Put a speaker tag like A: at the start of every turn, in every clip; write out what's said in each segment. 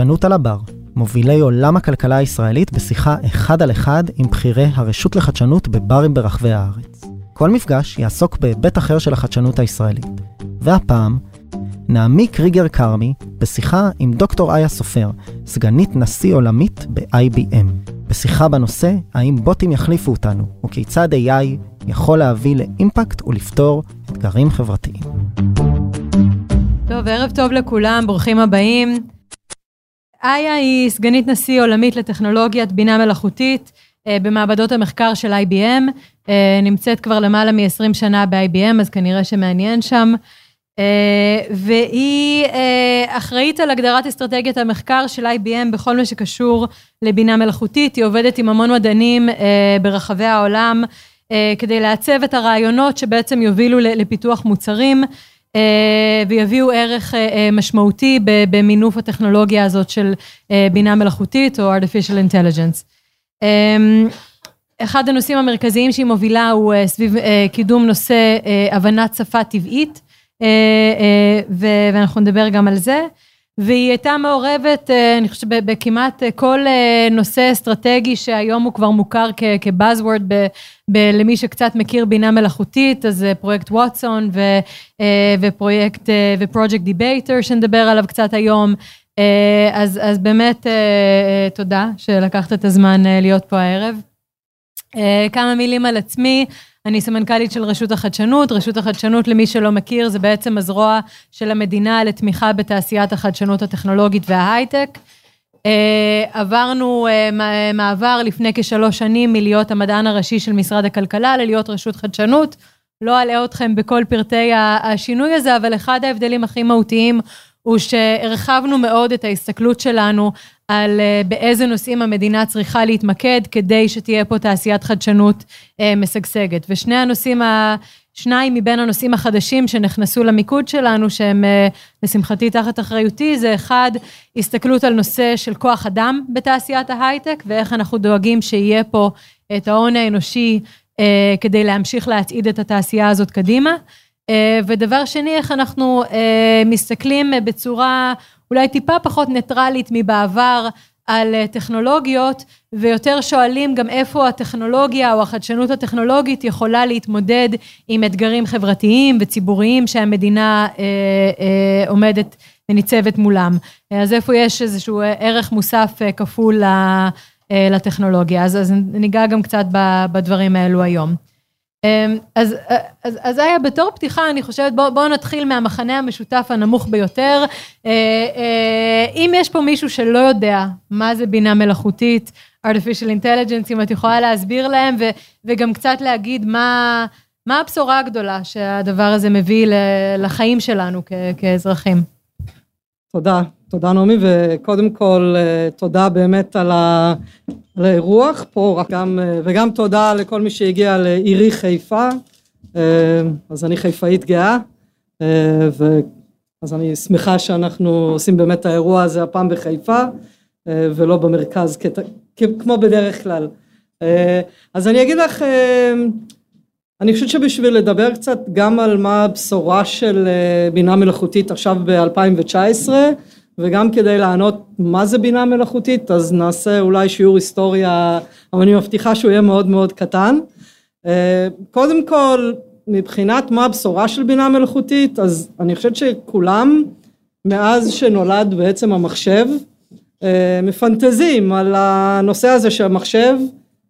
A: חדשנות על הבר, מובילי עולם הכלכלה הישראלית בשיחה אחד על אחד עם בכירי הרשות לחדשנות בברים ברחבי הארץ. כל מפגש יעסוק בהיבט אחר של החדשנות הישראלית. והפעם, נעמיק ריגר כרמי בשיחה עם דוקטור איה סופר, סגנית נשיא עולמית ב-IBM. בשיחה בנושא האם בוטים יחליפו אותנו, וכיצד AI יכול להביא לאימפקט ולפתור אתגרים חברתיים.
B: טוב, ערב טוב לכולם, ברוכים הבאים. איה היא סגנית נשיא עולמית לטכנולוגיית בינה מלאכותית אה, במעבדות המחקר של IBM, אה, נמצאת כבר למעלה מ-20 שנה ב-IBM, אז כנראה שמעניין שם. אה, והיא אחראית על הגדרת אסטרטגיית המחקר של IBM בכל מה שקשור לבינה מלאכותית, היא עובדת עם המון מדענים ברחבי העולם כדי לעצב את הרעיונות שבעצם יובילו לפיתוח מוצרים. אה, ויביאו ערך אה, אה, משמעותי במינוף הטכנולוגיה הזאת של בינה מלאכותית או artificial intelligence. אחד הנושאים המרכזיים שהיא מובילה הוא סביב קידום נושא הבנת שפה טבעית, ואנחנו נדבר גם על זה. והיא הייתה מעורבת, אני חושבת, בכמעט כל נושא אסטרטגי שהיום הוא כבר מוכר כבאזוורד למי שקצת מכיר בינה מלאכותית, אז פרויקט Watson ופרויקט ופרויקט Debater שנדבר עליו קצת היום. אז, אז באמת תודה שלקחת את הזמן להיות פה הערב. כמה מילים על עצמי, אני סמנכ"לית של רשות החדשנות. רשות החדשנות, למי שלא מכיר, זה בעצם הזרוע של המדינה לתמיכה בתעשיית החדשנות הטכנולוגית וההייטק. אה, עברנו אה, מעבר לפני כשלוש שנים מלהיות המדען הראשי של משרד הכלכלה ללהיות רשות חדשנות. לא אלאה אתכם בכל פרטי השינוי הזה, אבל אחד ההבדלים הכי מהותיים הוא שהרחבנו מאוד את ההסתכלות שלנו על אה, באיזה נושאים המדינה צריכה להתמקד כדי שתהיה פה תעשיית חדשנות משגשגת. ושני הנושאים שניים מבין הנושאים החדשים שנכנסו למיקוד שלנו, שהם אה, לשמחתי תחת אחריותי, זה אחד, הסתכלות על נושא של כוח אדם בתעשיית ההייטק, ואיך אנחנו דואגים שיהיה פה את ההון האנושי אה, כדי להמשיך להצעיד את התעשייה הזאת קדימה. אה, ודבר שני, איך אנחנו מסתכלים בצורה אולי טיפה פחות ניטרלית מבעבר על אה, טכנולוגיות, ויותר שואלים גם איפה הטכנולוגיה או החדשנות הטכנולוגית יכולה להתמודד עם אתגרים חברתיים וציבוריים שהמדינה אה, אה, עומדת וניצבת מולם. אז איפה יש איזשהו ערך מוסף אה, כפול לטכנולוגיה. אז, אז ניגע גם קצת בדברים האלו היום. אמ, אז, אז, אז היה בתור פתיחה, אני חושבת, בואו בוא נתחיל מהמחנה המשותף הנמוך ביותר. אה, אה, אם יש פה מישהו שלא יודע מה זה בינה מלאכותית, artificial intelligence, אם את יכולה להסביר להם, ו, וגם קצת להגיד מה, הבשורה הגדולה שהדבר הזה מביא לחיים שלנו כאזרחים.
C: תודה, תודה נעמי, וקודם כל אה, תודה באמת על, האירוח פה, גם, אה, וגם תודה לכל מי שהגיע לעירי חיפה, אה, אז אני חיפאית גאה, אז אני שמחה שאנחנו עושים באמת את האירוע הזה הפעם בחיפה, ולא במרכז כמו בדרך כלל. אז אני אגיד לך, אני חושבת שבשביל לדבר קצת גם על מה הבשורה של בינה מלאכותית עכשיו ב-2019, וגם כדי לענות מה זה בינה מלאכותית אז נעשה אולי שיעור היסטוריה אבל אני מבטיחה שהוא יהיה מאוד מאוד קטן. אה, קודם כל מבחינת מה הבשורה של בינה מלאכותית אז אני חושבת שכולם מאז שנולד בעצם המחשב אה, מפנטזים על הנושא הזה של המחשב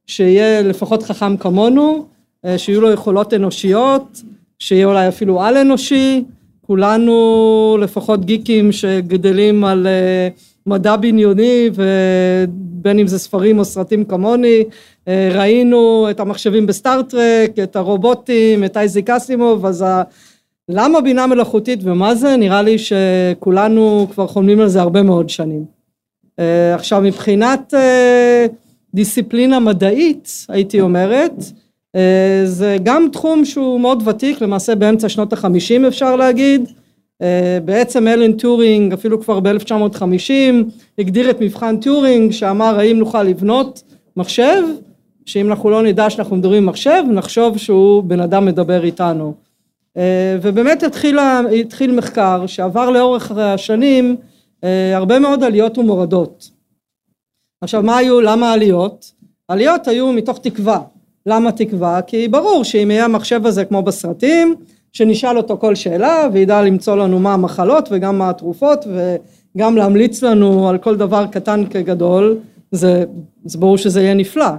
C: שיהיה לפחות חכם כמונו אה, שיהיו לו יכולות אנושיות שיהיה אולי אפילו על אנושי כולנו לפחות גיקים שגדלים על אה, מדע בניוני ובין אם זה ספרים או סרטים כמוני אה, ראינו את המחשבים בסטארט-טרק את הרובוטים את אייזיק אסימוב אז למה בינה מלאכותית ומה זה? נראה לי שכולנו כבר חולמים על זה הרבה מאוד שנים. אה, עכשיו מבחינת דיסציפלינה מדעית, הייתי אומרת, זה גם תחום שהוא מאוד ותיק, למעשה באמצע שנות החמישים אפשר להגיד. בעצם אלן טורינג, אפילו כבר ב-1950, הגדיר את מבחן טורינג, שאמר האם נוכל לבנות מחשב, שאם אנחנו לא נדע שאנחנו מדברים מחשב, נחשוב שהוא בן אדם מדבר איתנו. ובאמת התחיל, התחיל מחקר שעבר לאורך השנים אה, הרבה מאוד עליות ומורדות. עכשיו מה היו, למה עליות? עליות היו מתוך תקווה. למה תקווה? כי ברור שאם יהיה המחשב הזה כמו בסרטים, שנשאל אותו כל שאלה וידע למצוא לנו מה המחלות וגם מה התרופות וגם להמליץ לנו על כל דבר קטן כגדול, זה, זה ברור שזה יהיה נפלא.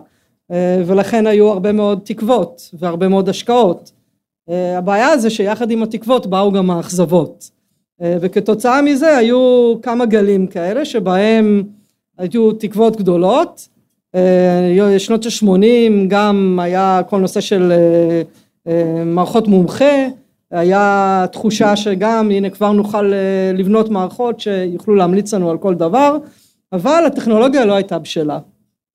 C: אה, ולכן היו הרבה מאוד תקוות והרבה מאוד השקעות. אה, הבעיה זה שיחד עם התקוות באו גם האכזבות. אה, וכתוצאה מזה היו כמה גלים כאלה שבהם היו תקוות גדולות שנות ה-80 גם היה כל נושא של אה, מערכות מומחה היה תחושה שגם הנה כבר נוכל לבנות מערכות שיוכלו להמליץ לנו על כל דבר אבל הטכנולוגיה לא הייתה בשלה.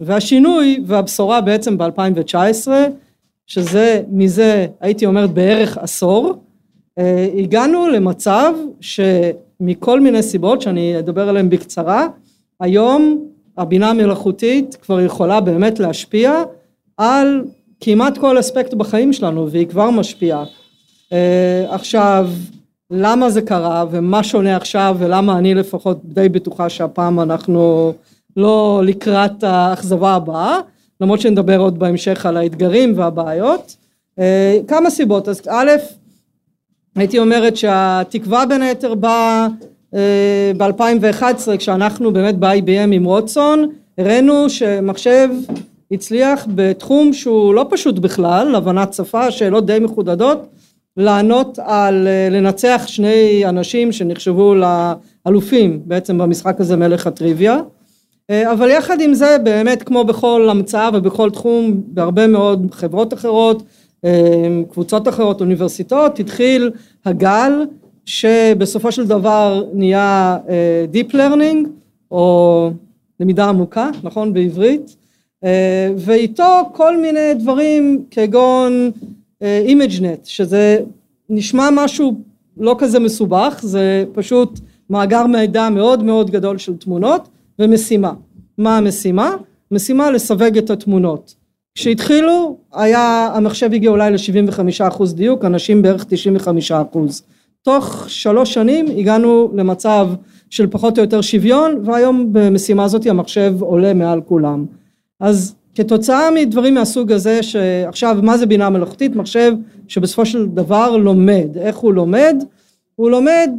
C: והשינוי והבשורה בעצם ב-2019 שזה מזה הייתי אומרת בערך עשור אה, הגענו למצב שמכל מיני סיבות שאני אדבר עליהן בקצרה היום הבינה המלאכותית כבר יכולה באמת להשפיע על כמעט כל אספקט בחיים שלנו והיא כבר משפיעה. אה, עכשיו למה זה קרה ומה שונה עכשיו ולמה אני לפחות די בטוחה שהפעם אנחנו לא לקראת האכזבה הבאה למרות שנדבר עוד בהמשך על האתגרים והבעיות. אה, כמה סיבות. אז א' הייתי אומרת שהתקווה בין היתר באה אה, ב-2011 כשאנחנו באמת ב-IBM עם רוטסון הראינו שמחשב הצליח בתחום שהוא לא פשוט בכלל, הבנת שפה, שאלות די מחודדות, לענות על, אה, לנצח שני אנשים שנחשבו לאלופים בעצם במשחק הזה מלך הטריוויה, אה, אבל יחד עם זה באמת כמו בכל המצאה ובכל תחום בהרבה מאוד חברות אחרות קבוצות אחרות, אוניברסיטאות, התחיל הגל שבסופו של דבר נהיה אה, Deep Learning או למידה עמוקה, נכון בעברית, אה, ואיתו כל מיני דברים כגון אה, ImageNet, שזה נשמע משהו לא כזה מסובך, זה פשוט מאגר מידע מאוד מאוד גדול של תמונות ומשימה. מה המשימה? משימה לסווג את התמונות. כשהתחילו היה המחשב הגיע אולי ל-75 אחוז דיוק, אנשים בערך 95 אחוז. תוך שלוש שנים הגענו למצב של פחות או יותר שוויון והיום במשימה הזאת המחשב עולה מעל כולם. אז כתוצאה מדברים מהסוג הזה שעכשיו מה זה בינה מלאכותית? מחשב שבסופו של דבר לומד. איך הוא לומד? הוא לומד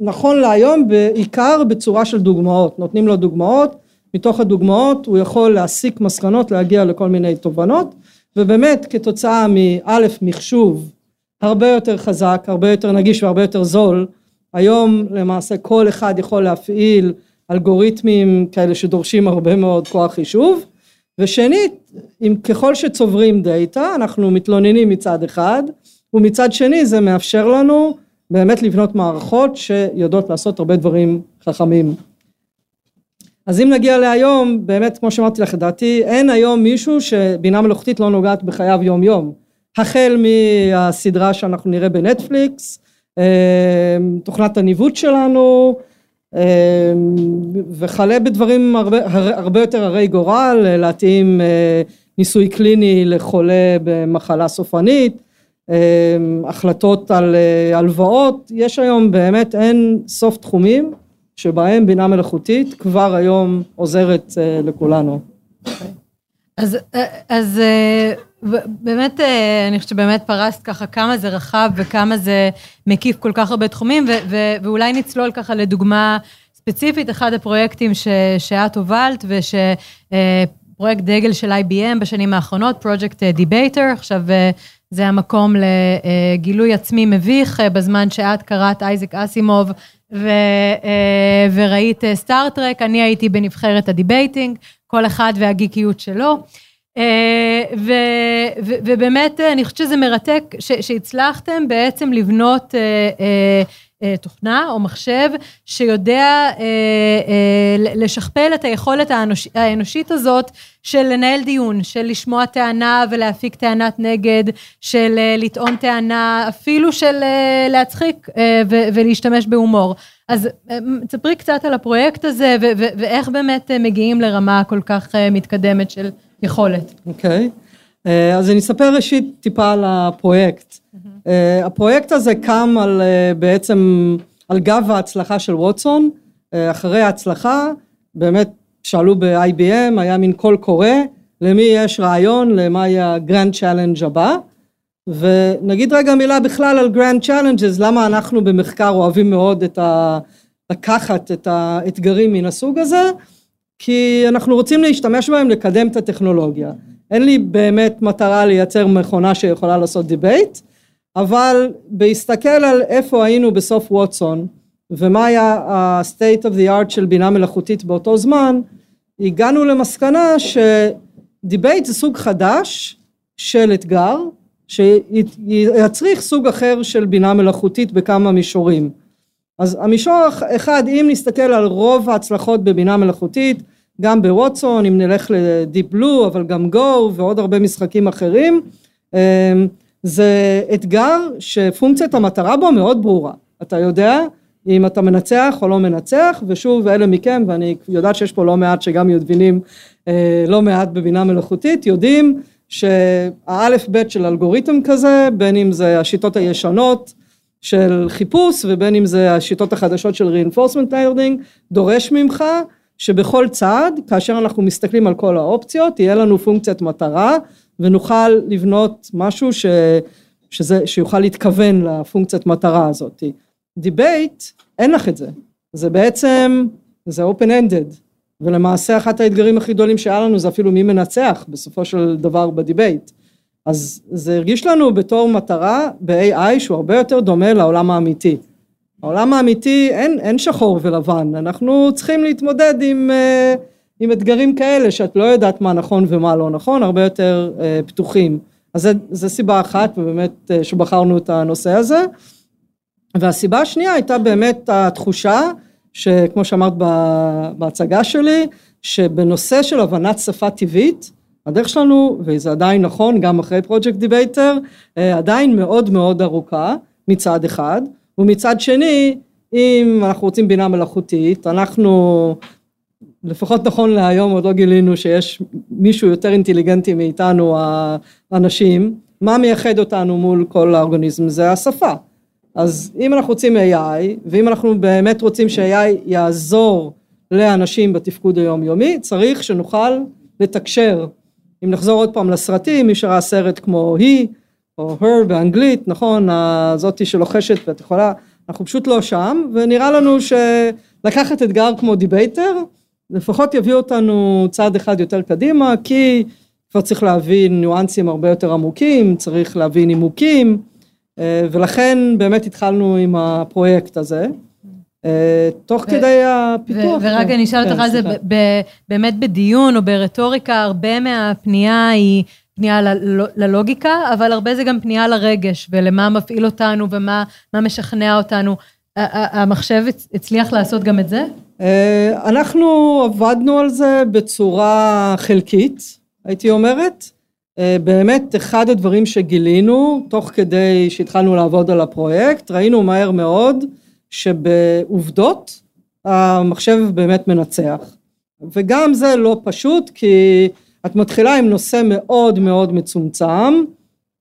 C: נכון להיום בעיקר בצורה של דוגמאות. נותנים לו דוגמאות מתוך הדוגמאות הוא יכול להסיק מסקנות להגיע לכל מיני תובנות ובאמת כתוצאה מאלף מחשוב הרבה יותר חזק הרבה יותר נגיש והרבה יותר זול. היום למעשה כל אחד יכול להפעיל אלגוריתמים כאלה שדורשים הרבה מאוד כוח חישוב. ושנית אם ככל שצוברים דאטה אנחנו מתלוננים מצד אחד ומצד שני זה מאפשר לנו באמת לבנות מערכות שיודעות לעשות הרבה דברים חכמים. אז אם נגיע להיום, באמת כמו שאמרתי לך, לדעתי אין היום מישהו שבינה מלאכותית לא נוגעת בחייו יום יום. החל מהסדרה שאנחנו נראה בנטפליקס, אה, תוכנת הניווט שלנו, אה, וכלה בדברים הרבה, הרבה יותר הרי גורל, להתאים אה, ניסוי קליני לחולה במחלה סופנית, החלטות על הלוואות, יש היום באמת אין סוף תחומים שבהם בינה מלאכותית כבר היום עוזרת אה, לכולנו.
B: אז, אה, אז אה, באמת, אה, אני חושבת שבאמת פרסת ככה כמה זה רחב וכמה זה מקיף כל כך הרבה תחומים, ואולי נצלול ככה לדוגמה ספציפית, אחד הפרויקטים שאת הובלת ושפרויקט דגל של IBM בשנים האחרונות, פרויקט Debater, עכשיו זה המקום לגילוי עצמי מביך בזמן שאת קראת אייזק אסימוב ו, אה, וראית Star Trek, אני הייתי בנבחרת ה debating, כל אחד והגיקיות שלו. אה, ו- ו- ובאמת אני חושבת שזה מרתק ש- שהצלחתם בעצם לבנות תוכנה או מחשב שיודע לשכפל את היכולת האנוש, האנושית הזאת של לנהל דיון, של לשמוע טענה ולהפיק טענת נגד, של לטעון טענה, אפילו של להצחיק ו- ולהשתמש בהומור. אז תספרי קצת על הפרויקט הזה ו- ו- ואיך באמת מגיעים לרמה כל כך מתקדמת של יכולת.
C: אוקיי, okay. אז אני אספר ראשית טיפה על הפרויקט. Mm-hmm. הפרויקט הזה קם על בעצם על גב ההצלחה של ווטסון, אחרי ההצלחה באמת שאלו ב-IBM, היה מין קול קורא למי יש רעיון למה יהיה ה grand challenge הבא, ונגיד רגע מילה בכלל על grand challenges, למה אנחנו במחקר אוהבים מאוד את ה... לקחת את האתגרים מן הסוג הזה, כי אנחנו רוצים להשתמש בהם לקדם את הטכנולוגיה. אין לי באמת מטרה לייצר מכונה שיכולה לעשות debate, אבל בהסתכל על איפה היינו בסוף ווטסון, ומה היה ה-state of the art של בינה מלאכותית באותו זמן, הגענו למסקנה ש debate זה סוג חדש של אתגר, שיצריך סוג אחר של בינה מלאכותית בכמה מישורים. אז המישור אחד, אם נסתכל על רוב ההצלחות בבינה מלאכותית, גם בווטסון, אם נלך לדיפ בלו, אבל גם גו ועוד הרבה משחקים אחרים, זה אתגר שפונקציית המטרה בו מאוד ברורה. אתה יודע אם אתה מנצח או לא מנצח, ושוב, אלה מכם, ואני יודעת שיש פה לא מעט שגם מבינים לא מעט בבינה מלאכותית, יודעים שהאלף בית של אלגוריתם כזה, בין אם זה השיטות הישנות של חיפוש ובין אם זה השיטות החדשות של reinforcement learning, דורש ממך שבכל צעד, כאשר אנחנו מסתכלים על כל האופציות, תהיה לנו פונקציית מטרה ונוכל לבנות משהו ש, שזה, שיוכל להתכוון לפונקציית מטרה הזאת. Debate, אין לך את זה. זה בעצם, זה open ended. ולמעשה אחת האתגרים הכי גדולים שהיה לנו זה אפילו מי מנצח בסופו של דבר בדיבייט. אז זה הרגיש לנו בתור מטרה ב-AI שהוא הרבה יותר דומה לעולם האמיתי. העולם האמיתי אין, אין שחור ולבן, אנחנו צריכים להתמודד עם, אה, עם אתגרים כאלה שאת לא יודעת מה נכון ומה לא נכון, הרבה יותר אה, פתוחים. אז זו סיבה אחת ובאמת אה, שבחרנו את הנושא הזה. והסיבה השנייה הייתה באמת התחושה שכמו שאמרת בהצגה שלי, שבנושא של הבנת שפה טבעית, הדרך שלנו, וזה עדיין נכון גם אחרי פרויקט דיבייטר, עדיין מאוד מאוד ארוכה מצד אחד, ומצד שני, אם אנחנו רוצים בינה מלאכותית, אנחנו, לפחות נכון להיום עוד לא גילינו שיש מישהו יותר אינטליגנטי מאיתנו כאנשים, מה מייחד אותנו מול כל האורגניזמים? זה השפה. אז אם אנחנו רוצים AI, ואם אנחנו באמת רוצים ש-AI יעזור לאנשים בתפקוד היומיומי, צריך שנוכל לתקשר. אם נחזור עוד פעם לסרטים, מי שראה סרט כמו היא, או her באנגלית, נכון, הזאתי שלוחשת ואת יכולה, אנחנו פשוט לא שם, ונראה לנו שלקחת אתגר כמו דיבייטר, לפחות יביא אותנו צעד אחד יותר קדימה, כי כבר צריך להבין ניואנסים הרבה יותר עמוקים, צריך להבין נימוקים, אה, ולכן באמת התחלנו עם הפרויקט הזה. אה, תוך כדי הפיתוח.
B: ורק אני אשאל אותך כן, על זה, באמת בדיון או ברטוריקה, הרבה מהפנייה היא פנייה ללוגיקה, אבל הרבה זה גם פנייה לרגש ולמה מפעיל אותנו ומה משכנע אותנו. המחשב הצליח לעשות גם את זה?
C: אה, אנחנו עבדנו על זה בצורה חלקית, הייתי אומרת. אה, באמת אחד הדברים שגילינו תוך כדי שהתחלנו לעבוד על הפרויקט, ראינו מהר מאוד שבעובדות המחשב באמת מנצח. וגם זה לא פשוט כי את מתחילה עם נושא מאוד מאוד מצומצם,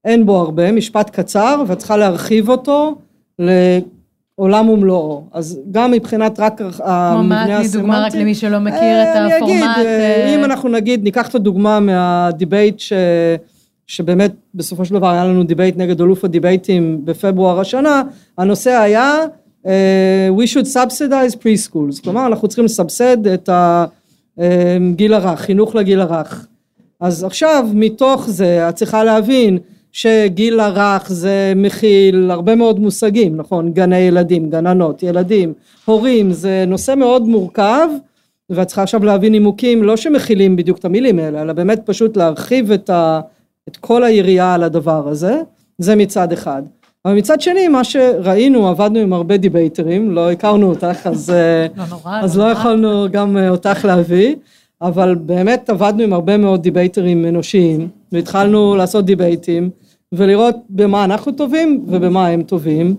C: אין בו הרבה, משפט קצר ואת צריכה להרחיב אותו לעולם ומלואו. אז גם מבחינת רק
B: המבנה הסמנטי. כמו מה דוגמה רק למי שלא מכיר את הפורמט. אני אגיד,
C: אה, אם אנחנו נגיד, ניקח את הדוגמה מהדיבייט ש... שבאמת בסופו של דבר היה לנו debate נגד אלוף ה debateים בפברואר השנה, הנושא היה we should subsidize preschools, כלומר אנחנו צריכים לסבסד את הגיל הרך, חינוך לגיל הרך. אז עכשיו מתוך זה את צריכה להבין שגיל הרך זה מכיל הרבה מאוד מושגים, נכון? גני ילדים, גננות, ילדים, הורים, זה נושא מאוד מורכב ואת צריכה עכשיו להביא נימוקים לא שמכילים בדיוק את המילים האלה, אלא באמת פשוט להרחיב את, ה, את כל היריעה על הדבר הזה, זה מצד אחד. אבל מצד שני, מה שראינו, עבדנו עם הרבה debaters, לא הכרנו אותך, אז
B: לא נורא,
C: אז
B: לא
C: לא
B: נורא.
C: יכולנו גם אה, אותך להביא, אבל באמת עבדנו עם הרבה מאוד debaters אנושיים, והתחלנו לעשות debateים, ולראות במה אנחנו טובים ובמה הם טובים,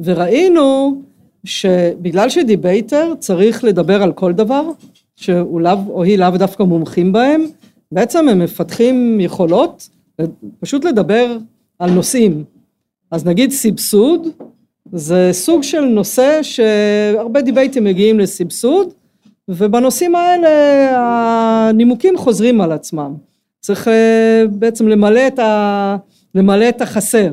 C: וראינו שבגלל שדיבייטר צריך לדבר על כל דבר, שהוא לאו או היא לאו דווקא מומחים בהם, בעצם הם מפתחים יכולות פשוט לדבר על נושאים. אז נגיד סבסוד, זה סוג של נושא שהרבה דיבייטים מגיעים לסבסוד, ובנושאים האלה הנימוקים חוזרים על עצמם. צריך אה, בעצם למלא את, ה... למלא את החסר.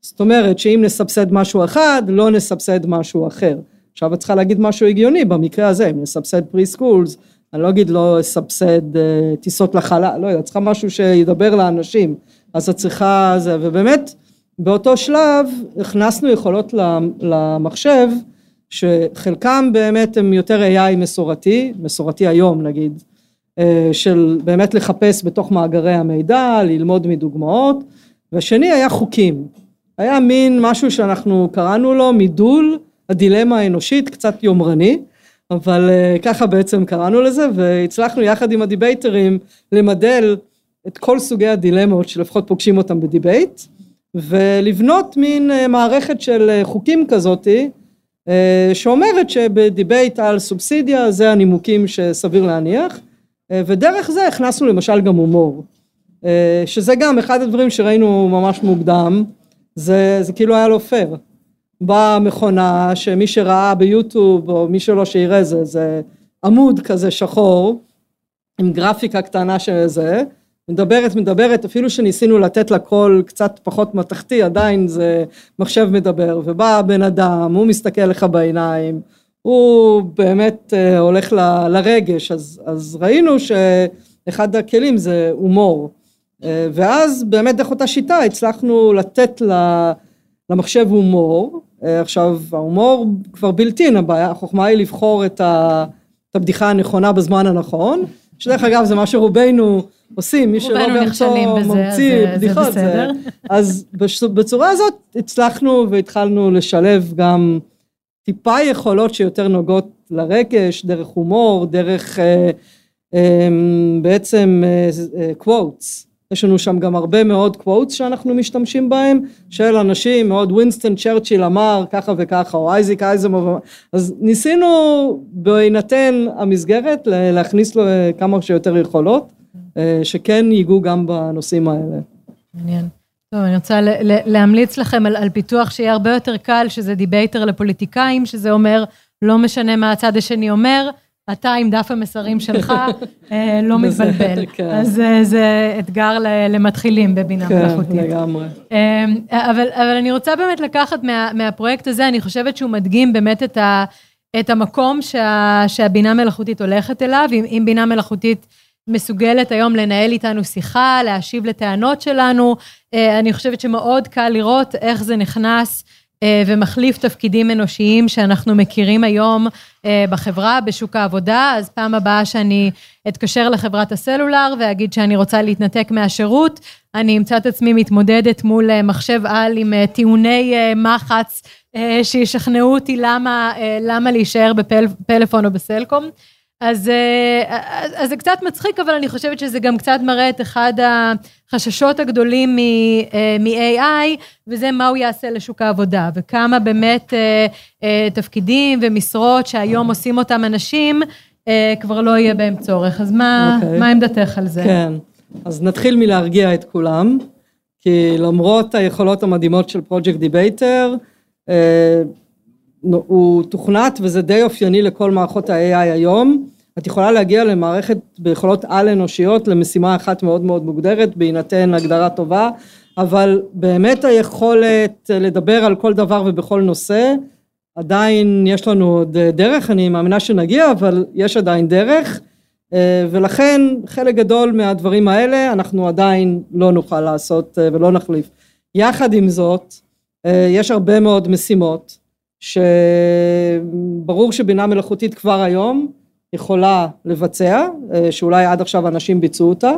C: זאת אומרת שאם נסבסד משהו אחד, לא נסבסד משהו אחר. עכשיו את צריכה להגיד משהו הגיוני במקרה הזה, אם נסבסד פרי סקולס, אני לא אגיד לא אסבסד אה, טיסות לחלל, לא יודע, צריכה משהו שידבר לאנשים, אז את צריכה זה, ובאמת באותו שלב הכנסנו יכולות למחשב, שחלקם באמת הם יותר AI מסורתי, מסורתי היום נגיד, אה, של באמת לחפש בתוך מאגרי המידע, ללמוד מדוגמאות, והשני היה חוקים. היה מין משהו שאנחנו קראנו לו מידול הדילמה האנושית, קצת יומרני, אבל אה, ככה בעצם קראנו לזה, והצלחנו יחד עם ה debaters למדל את כל סוגי הדילמות שלפחות פוגשים אותם ב debate, ולבנות מין אה, מערכת של אה, חוקים כזאתי, שאומרת שב debate על סובסידיה זה הנימוקים שסביר להניח, ודרך זה הכנסנו למשל גם הומור, שזה גם אחד הדברים שראינו ממש מוקדם, זה, זה כאילו היה לא פייר. באה מכונה שמי שראה ביוטיוב או מי שלא שיראה זה, זה עמוד כזה שחור עם גרפיקה קטנה של זה, מדברת מדברת אפילו שניסינו לתת לה קול קצת פחות מתכתי עדיין זה מחשב מדבר ובא הבן אדם הוא מסתכל לך בעיניים הוא באמת uh, הולך ל, לרגש אז, אז ראינו שאחד הכלים זה הומור. uh, ואז באמת דרך אותה שיטה הצלחנו לתת למחשב הומור. עכשיו ההומור כבר בלתי הבעיה החוכמה היא לבחור את, ה, את הבדיחה הנכונה בזמן הנכון שדרך אגב זה מה שרובנו עושים, מי שלא בארצו ממציא בדיחות,
B: זה
C: אז בצורה הזאת הצלחנו והתחלנו לשלב גם טיפה יכולות שיותר נוגעות לרגש, דרך הומור, דרך אה, אה, בעצם quotes, אה, יש לנו שם גם הרבה מאוד quotes שאנחנו משתמשים בהם, של אנשים, מאוד ווינסטון צ'רצ'יל אמר ככה וככה, או אייזיק אסימוב, אז ניסינו בהינתן המסגרת להכניס לו כמה שיותר יכולות. שכן ייגעו גם בנושאים האלה.
B: מעניין. טוב, אני רוצה להמליץ לכם על, על פיתוח שיהיה הרבה יותר קל, שזה דיבייטר לפוליטיקאים, שזה אומר, לא משנה מה הצד השני אומר, אתה עם דף המסרים שלך לא מתבלבל. כן. אז זה אתגר למתחילים בבינה
C: כן,
B: מלאכותית.
C: כן, לגמרי.
B: אבל, אבל אני רוצה באמת לקחת מה, מהפרויקט הזה, אני חושבת שהוא מדגים באמת את, ה, את המקום שה, שהבינה מלאכותית הולכת אליו, אם, אם בינה מלאכותית מסוגלת היום לנהל איתנו שיחה, להשיב לטענות שלנו. אני חושבת שמאוד קל לראות איך זה נכנס ומחליף תפקידים אנושיים שאנחנו מכירים היום בחברה, בשוק העבודה. אז פעם הבאה שאני אתקשר לחברת הסלולר ואגיד שאני רוצה להתנתק מהשירות, אני אמצא את עצמי מתמודדת מול מחשב על עם טיעוני מחץ שישכנעו אותי למה, למה להישאר בפלאפון או בסלקום. אז, אז זה קצת מצחיק, אבל אני חושבת שזה גם קצת מראה את אחד החששות הגדולים מ-AI, וזה מה הוא יעשה לשוק העבודה, וכמה באמת תפקידים ומשרות שהיום עושים אותם אנשים, כבר לא יהיה בהם צורך. אז מה, okay. מה עמדתך על זה?
C: כן, אז נתחיל מלהרגיע את כולם, כי למרות היכולות המדהימות של פרויקט דיבייטר, הוא תוכנת וזה די אופייני לכל מערכות ה-AI היום. את יכולה להגיע למערכת ביכולות על אנושיות למשימה אחת מאוד מאוד מוגדרת בהינתן הגדרה טובה, אבל באמת היכולת לדבר על כל דבר ובכל נושא, עדיין יש לנו עוד דרך, אני מאמינה שנגיע, אבל יש עדיין דרך, ולכן חלק גדול מהדברים האלה אנחנו עדיין לא נוכל לעשות ולא נחליף. יחד עם זאת, יש הרבה מאוד משימות, שברור שבינה מלאכותית כבר היום יכולה לבצע, אה, שאולי עד עכשיו אנשים ביצעו אותה.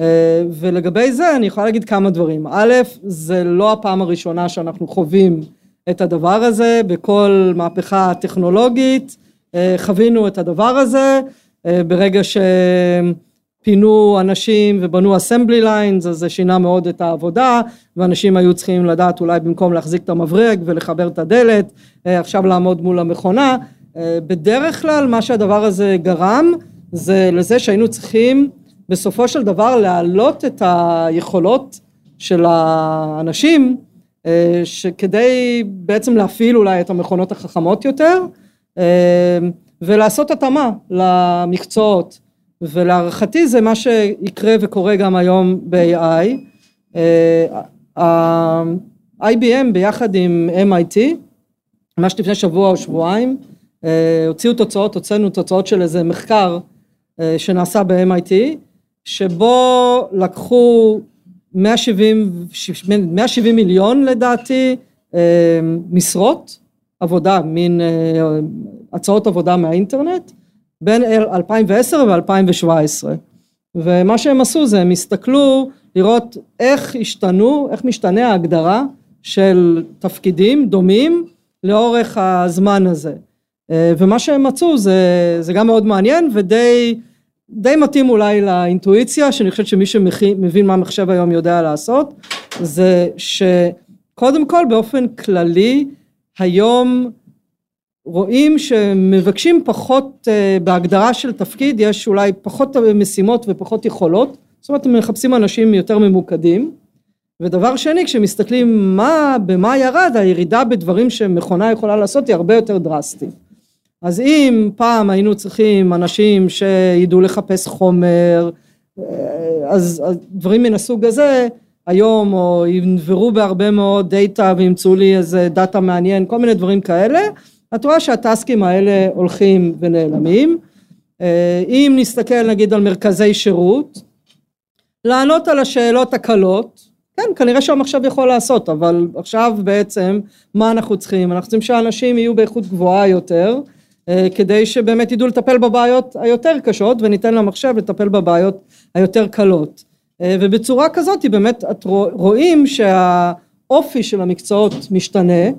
C: אה, ולגבי זה אני יכולה להגיד כמה דברים. א', זה לא הפעם הראשונה שאנחנו חווים את הדבר הזה, בכל מהפכה טכנולוגית אה, חווינו את הדבר הזה, ברגע שפינו אנשים ובנו assembly lines, אז זה שינה מאוד את העבודה, ואנשים היו צריכים לדעת אולי במקום להחזיק את המברג ולחבר את הדלת, עכשיו לעמוד מול המכונה. בדרך כלל מה שהדבר הזה גרם זה לזה שהיינו צריכים בסופו של דבר להעלות את היכולות של האנשים אה, שכדי בעצם להפעיל אולי את המכונות החכמות יותר אה, ולעשות התאמה למקצועות ולהערכתי זה מה שיקרה וקורה גם היום ב-AI. ה-IBM ביחד עם MIT ממש לפני שבוע או שבועיים אה, הוציאו תוצאות, הוצאנו תוצאות של איזה מחקר שנעשה ב-MIT שבו לקחו 170, 170 מיליון לדעתי אה, משרות עבודה, מין אה, הצעות עבודה מהאינטרנט בין 2010 ו-2017 ומה שהם עשו זה הם הסתכלו לראות איך השתנו, איך משתנה ההגדרה של תפקידים דומים לאורך הזמן הזה. אה, ומה שהם מצאו זה, זה גם מאוד מעניין ודי די מתאים אולי לאינטואיציה, שאני חושבת שמי שמבין מה מחשב היום יודע לעשות, זה שקודם כל באופן כללי, היום רואים שמבקשים פחות, אה, בהגדרה של תפקיד יש אולי פחות משימות ופחות יכולות, זאת אומרת מחפשים אנשים יותר ממוקדים, ודבר שני כשמסתכלים מה, במה ירד, הירידה בדברים שמכונה יכולה לעשות היא הרבה יותר דרסטית. אז אם פעם היינו צריכים אנשים שידעו לחפש חומר, אה, אז, אז דברים מן הסוג הזה, היום או ינברו בהרבה מאוד דאטה וימצאו לי איזה דאטה מעניין, כל מיני דברים כאלה, את רואה שהטסקים האלה הולכים ונעלמים. אה, אם נסתכל נגיד על מרכזי שירות, לענות על השאלות הקלות, כן, כנראה שהמחשב יכול לעשות, אבל עכשיו בעצם מה אנחנו צריכים? אנחנו צריכים שאנשים יהיו באיכות גבוהה יותר, אה, כדי שבאמת ידעו לטפל בבעיות היותר קשות וניתן למחשב לטפל בבעיות היותר קלות. אה, ובצורה כזאת באמת את רואים שהאופי של המקצועות משתנה,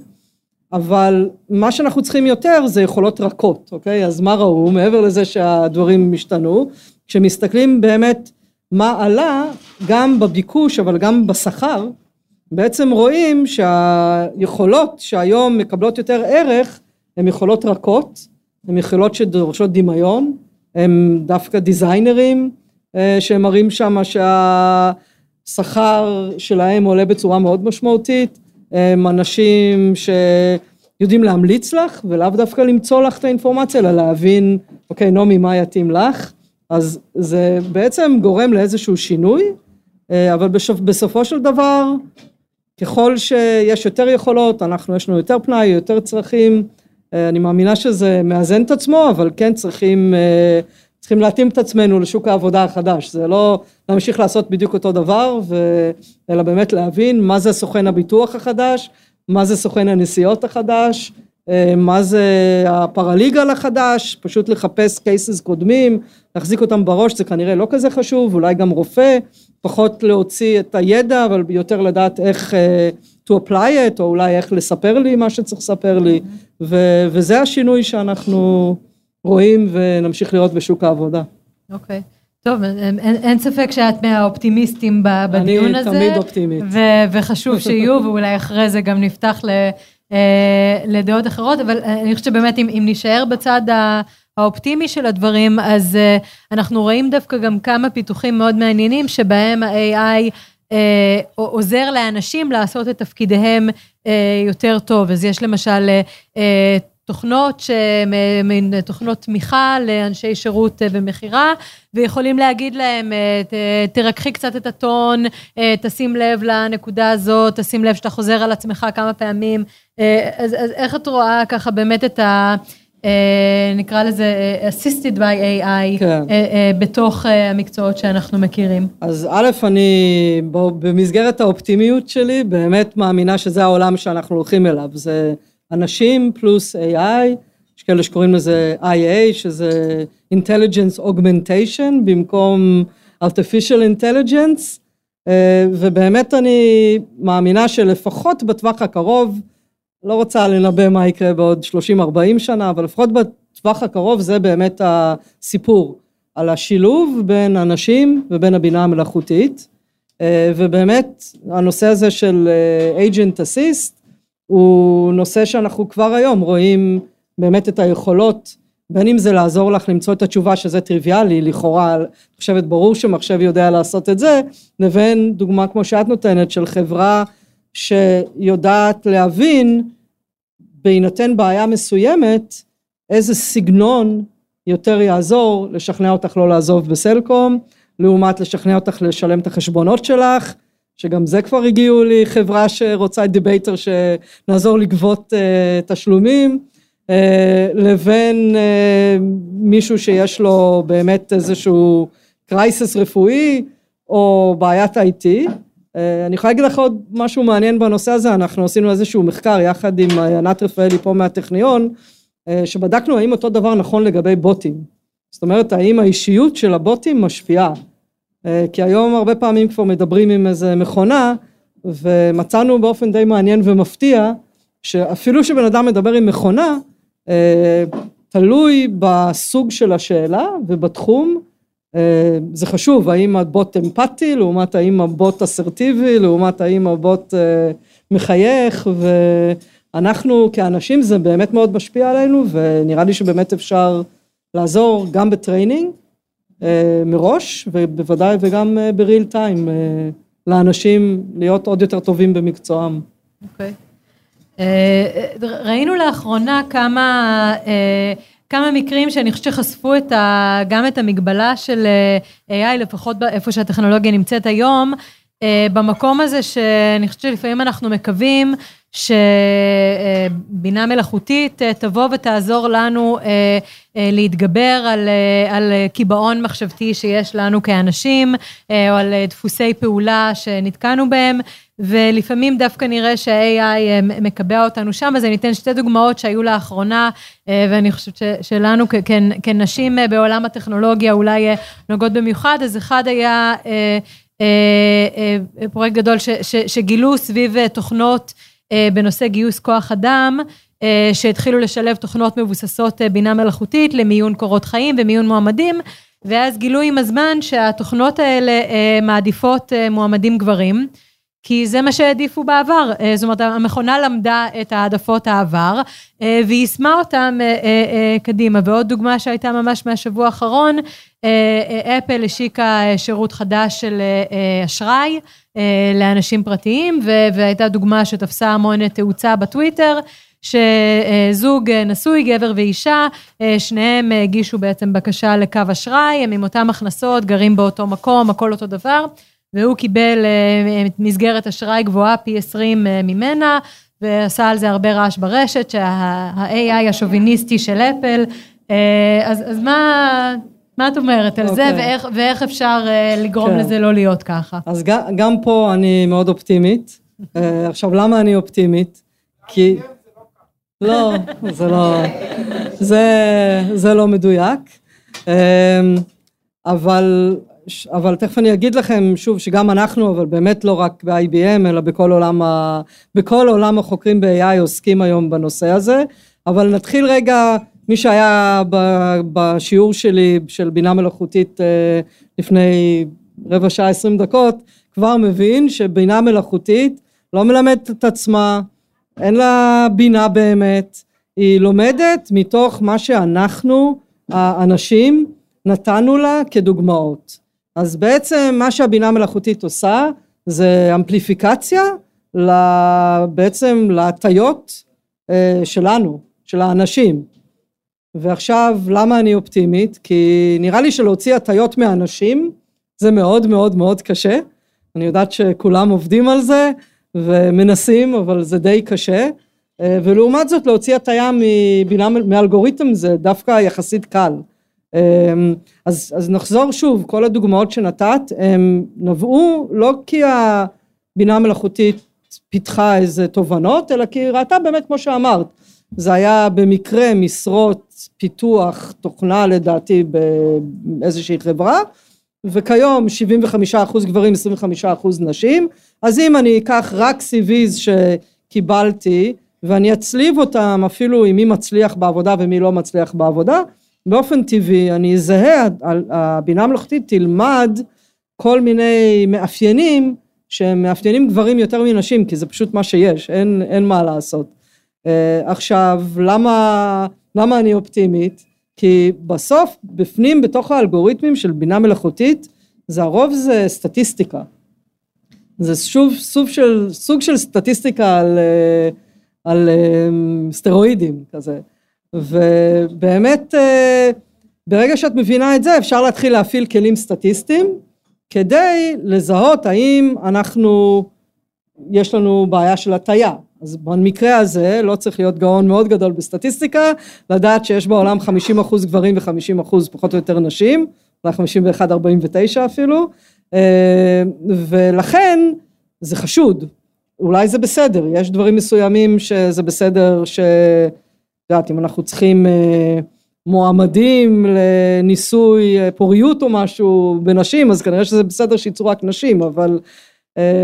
C: אבל מה שאנחנו צריכים יותר זה יכולות רכות, אוקיי? אז מה ראו? מעבר לזה שהדברים השתנו, כשמסתכלים באמת מה עלה, גם בביקוש אבל גם בשכר, בעצם רואים שהיכולות שהיום מקבלות יותר ערך הן יכולות רכות הן יכולות שדורשות דמיון, הם דווקא דיזיינרים אה, שהם מראים שם שהשכר שלהם עולה בצורה מאוד משמעותית, הם אנשים שיודעים להמליץ לך ולאו דווקא למצוא לך את האינפורמציה אלא להבין אוקיי נעמי מה יתאים לך? אז זה בעצם גורם לאיזשהו שינוי אה, אבל בסופו של דבר ככל שיש יותר יכולות אנחנו יש לנו יותר פנאי יותר צרכים אה, אני מאמינה שזה מאזן את עצמו, אבל כן צריכים, אה, צריכים להתאים את עצמנו לשוק העבודה החדש. זה לא להמשיך לעשות בדיוק אותו דבר, ו... אלא באמת להבין מה זה סוכן הביטוח החדש, מה זה סוכן הנסיעות החדש, אה, מה זה הפרליגל החדש, פשוט לחפש קייסס קודמים, להחזיק אותם בראש זה כנראה לא כזה חשוב, אולי גם רופא, פחות להוציא את הידע, אבל יותר לדעת איך to apply it, או אולי איך לספר לי מה שצריך לספר לי, ו- וזה השינוי שאנחנו רואים ונמשיך לראות בשוק העבודה.
B: אוקיי. Okay. טוב, אין, אין ספק שאת מהאופטימיסטים בדיון
C: אני
B: הזה.
C: אני תמיד אופטימית.
B: ו- וחשוב שיהיו, ואולי אחרי זה גם נפתח ל- אה, לדעות אחרות, אבל אני חושבת שבאמת אם, אם נשאר בצד האופטימי של הדברים, אז אה, אנחנו רואים דווקא גם כמה פיתוחים מאוד מעניינים, שבהם ה-AI אה, עוזר לאנשים לעשות את תפקידיהם אה, יותר טוב. אז יש למשל אה, תוכנות שהן תוכנות תמיכה לאנשי שירות ומכירה, ויכולים להגיד להם, תרככי קצת את הטון, תשים לב לנקודה הזאת, תשים לב שאתה חוזר על עצמך כמה פעמים. אז, אז איך את רואה ככה באמת את ה... אה, נקרא לזה אה, assisted by AI, כן. אה, בתוך המקצועות שאנחנו מכירים.
C: אז א', אני במסגרת האופטימיות שלי באמת מאמינה שזה העולם שאנחנו הולכים אליו, זה אנשים פלוס AI, יש כאלה שקוראים לזה IA, שזה Intelligence Augmentation במקום artificial intelligence, אה, ובאמת אני מאמינה שלפחות בטווח הקרוב, לא רוצה לנבא מה יקרה בעוד 30-40 שנה, אבל לפחות בטווח הקרוב זה באמת הסיפור, על השילוב בין אנשים ובין הבינה המלאכותית, אה, ובאמת הנושא הזה של אה, agent assist הוא נושא שאנחנו כבר היום רואים באמת את היכולות בין אם זה לעזור לך למצוא את התשובה שזה טריוויאלי, לכאורה, אני חושבת ברור שמחשב יודע לעשות את זה, לבין דוגמה כמו שאת נותנת של חברה שיודעת להבין בהינתן בעיה מסוימת איזה סגנון יותר יעזור לשכנע אותך לא לעזוב בסלקום, לעומת לשכנע אותך לשלם את החשבונות שלך, שגם זה כבר הגיעו לי חברה שרוצה את דיבייטר שנעזור לגבות uh, תשלומים, אה, לבין אה, מישהו שיש לו באמת איזשהו קרייסס רפואי או בעיית IT. אה, אני יכולה להגיד לך עוד משהו מעניין בנושא הזה, אנחנו עשינו איזשהו מחקר יחד עם ענת רפאלי פה מהטכניון, שבדקנו האם אותו דבר נכון לגבי בוטים. זאת אומרת, האם האישיות של הבוטים משפיעה. כי היום הרבה פעמים כבר מדברים עם איזה מכונה, ומצאנו באופן די מעניין ומפתיע, שאפילו שבן אדם מדבר עם מכונה, אה, תלוי בסוג של השאלה ובתחום, אה, זה חשוב, האם הבוט אמפתי לעומת האם הבוט אסרטיבי, לעומת האם הבוט אה, מחייך, ואנחנו כאנשים זה באמת מאוד משפיע עלינו, ונראה לי שבאמת אפשר לעזור גם ב training מראש, ובוודאי וגם ב real time, לאנשים להיות עוד יותר טובים במקצועם.
B: אוקיי. Okay. אה, ראינו לאחרונה כמה, אה, כמה מקרים שאני חושבת שחשפו את ה, גם את המגבלה של אה, AI, לפחות איפה שהטכנולוגיה נמצאת היום, במקום הזה שאני חושבת שלפעמים אנחנו מקווים שבינה מלאכותית תבוא ותעזור לנו להתגבר על, על קיבעון מחשבתי שיש לנו כאנשים, או על דפוסי פעולה שנתקענו בהם, ולפעמים דווקא נראה שה-AI אה, מקבע אותנו שם, אז אני אתן שתי דוגמאות שהיו לאחרונה, אה, ואני חושבת שלנו כנשים אה, בעולם הטכנולוגיה אולי נוגעות במיוחד, אז אחד היה פרויקט גדול שגילו סביב תוכנות בנושא גיוס כוח אדם, שהתחילו לשלב תוכנות מבוססות בינה מלאכותית למיון קורות חיים ומיון מועמדים, ואז גילו עם הזמן שהתוכנות האלה מעדיפות מועמדים גברים. כי זה מה שהעדיפו בעבר, אה, זאת אומרת המכונה למדה את העדפות העבר אה, ויישמה אותם אה, קדימה. ועוד דוגמה שהייתה ממש מהשבוע האחרון, אפל השיקה שירות חדש של אשראי לאנשים פרטיים והייתה דוגמה שתפסה המון תאוצה בטוויטר. שזוג נשוי, גבר ואישה, שניהם הגישו בעצם בקשה לקו אשראי, הם עם אותם הכנסות, גרים באותו מקום, הכל אותו דבר. והוא קיבל אה, מסגרת אשראי גבוהה פי 20 אה, ממנה, ועשה על זה הרבה רעש ברשת, שה-AI השוביניסטי של אפל. אה, אז, אז מה, מה את אומרת על okay. זה, אוקיי. ואיך, ואיך אפשר לגרום okay. כן. לזה לא להיות ככה?
C: אז גם, גם פה אני מאוד אופטימית. עכשיו, למה אני אופטימית? כי... לא, זה לא, זה, זה לא מדויק. אבל אבל תכף אני אגיד לכם שוב שגם אנחנו, אבל באמת לא רק ב-IBM, אלא בכל עולם, ה, בכל עולם החוקרים ב-AI עוסקים היום בנושא הזה. אבל נתחיל רגע, מי שהיה בשיעור שלי של בינה מלאכותית אה, לפני רבע שעה עשרים דקות, כבר מבין שבינה מלאכותית לא מלמדת את עצמה, אין לה בינה באמת, היא לומדת מתוך מה שאנחנו, האנשים, נתנו לה כדוגמאות. אז בעצם מה שהבינה המלאכותית עושה זה אמפליפיקציה בעצם להטיות אה, שלנו, של האנשים. ועכשיו למה אני אופטימית? כי נראה לי שלהוציא הטיות מאנשים זה מאוד מאוד מאוד קשה. אני יודעת שכולם עובדים על זה ומנסים אבל זה די קשה. אה, ולעומת זאת להוציא הטיה מבינה מאלגוריתם זה דווקא יחסית קל. אמ, אז, אז נחזור שוב, כל הדוגמאות שנתת הם נבעו לא כי הבינה המלאכותית פיתחה איזה תובנות, אלא כי היא ראתה באמת, כמו שאמרת, זה היה במקרה משרות פיתוח תוכנה לדעתי באיזושהי חברה, וכיום 75% גברים, 25% נשים, אז אם אני אקח רק CVs שקיבלתי, ואני אצליב אותם אפילו עם מי מצליח בעבודה ומי לא מצליח בעבודה, באופן טבעי אני אזהה, הבינה המלאכותית תלמד כל מיני מאפיינים שהם מאפיינים גברים יותר מנשים, כי זה פשוט מה שיש, אין, אין מה לעשות. Uh, עכשיו, למה, למה אני אופטימית? כי בסוף, בפנים, בתוך האלגוריתמים של בינה מלאכותית, זה הרוב זה סטטיסטיקה. זה שוב סוג של, סוג של סטטיסטיקה על, אה, על אה, סטרואידים כזה. ובאמת, ברגע שאת מבינה את זה, אפשר להתחיל להפעיל כלים סטטיסטיים, כדי לזהות האם אנחנו, יש לנו בעיה של הטיה. אז במקרה הזה לא צריך להיות גאון מאוד גדול בסטטיסטיקה, לדעת שיש בעולם 50% גברים ו-50% פחות או יותר נשים, אולי 51-49 אפילו, אה, ולכן זה חשוד, אולי זה בסדר, יש דברים מסוימים שזה בסדר, ש... את יודעת, אם אנחנו צריכים אה, מועמדים לניסוי אה, פוריות או משהו בנשים, אז כנראה שזה בסדר שייצאו רק נשים, אבל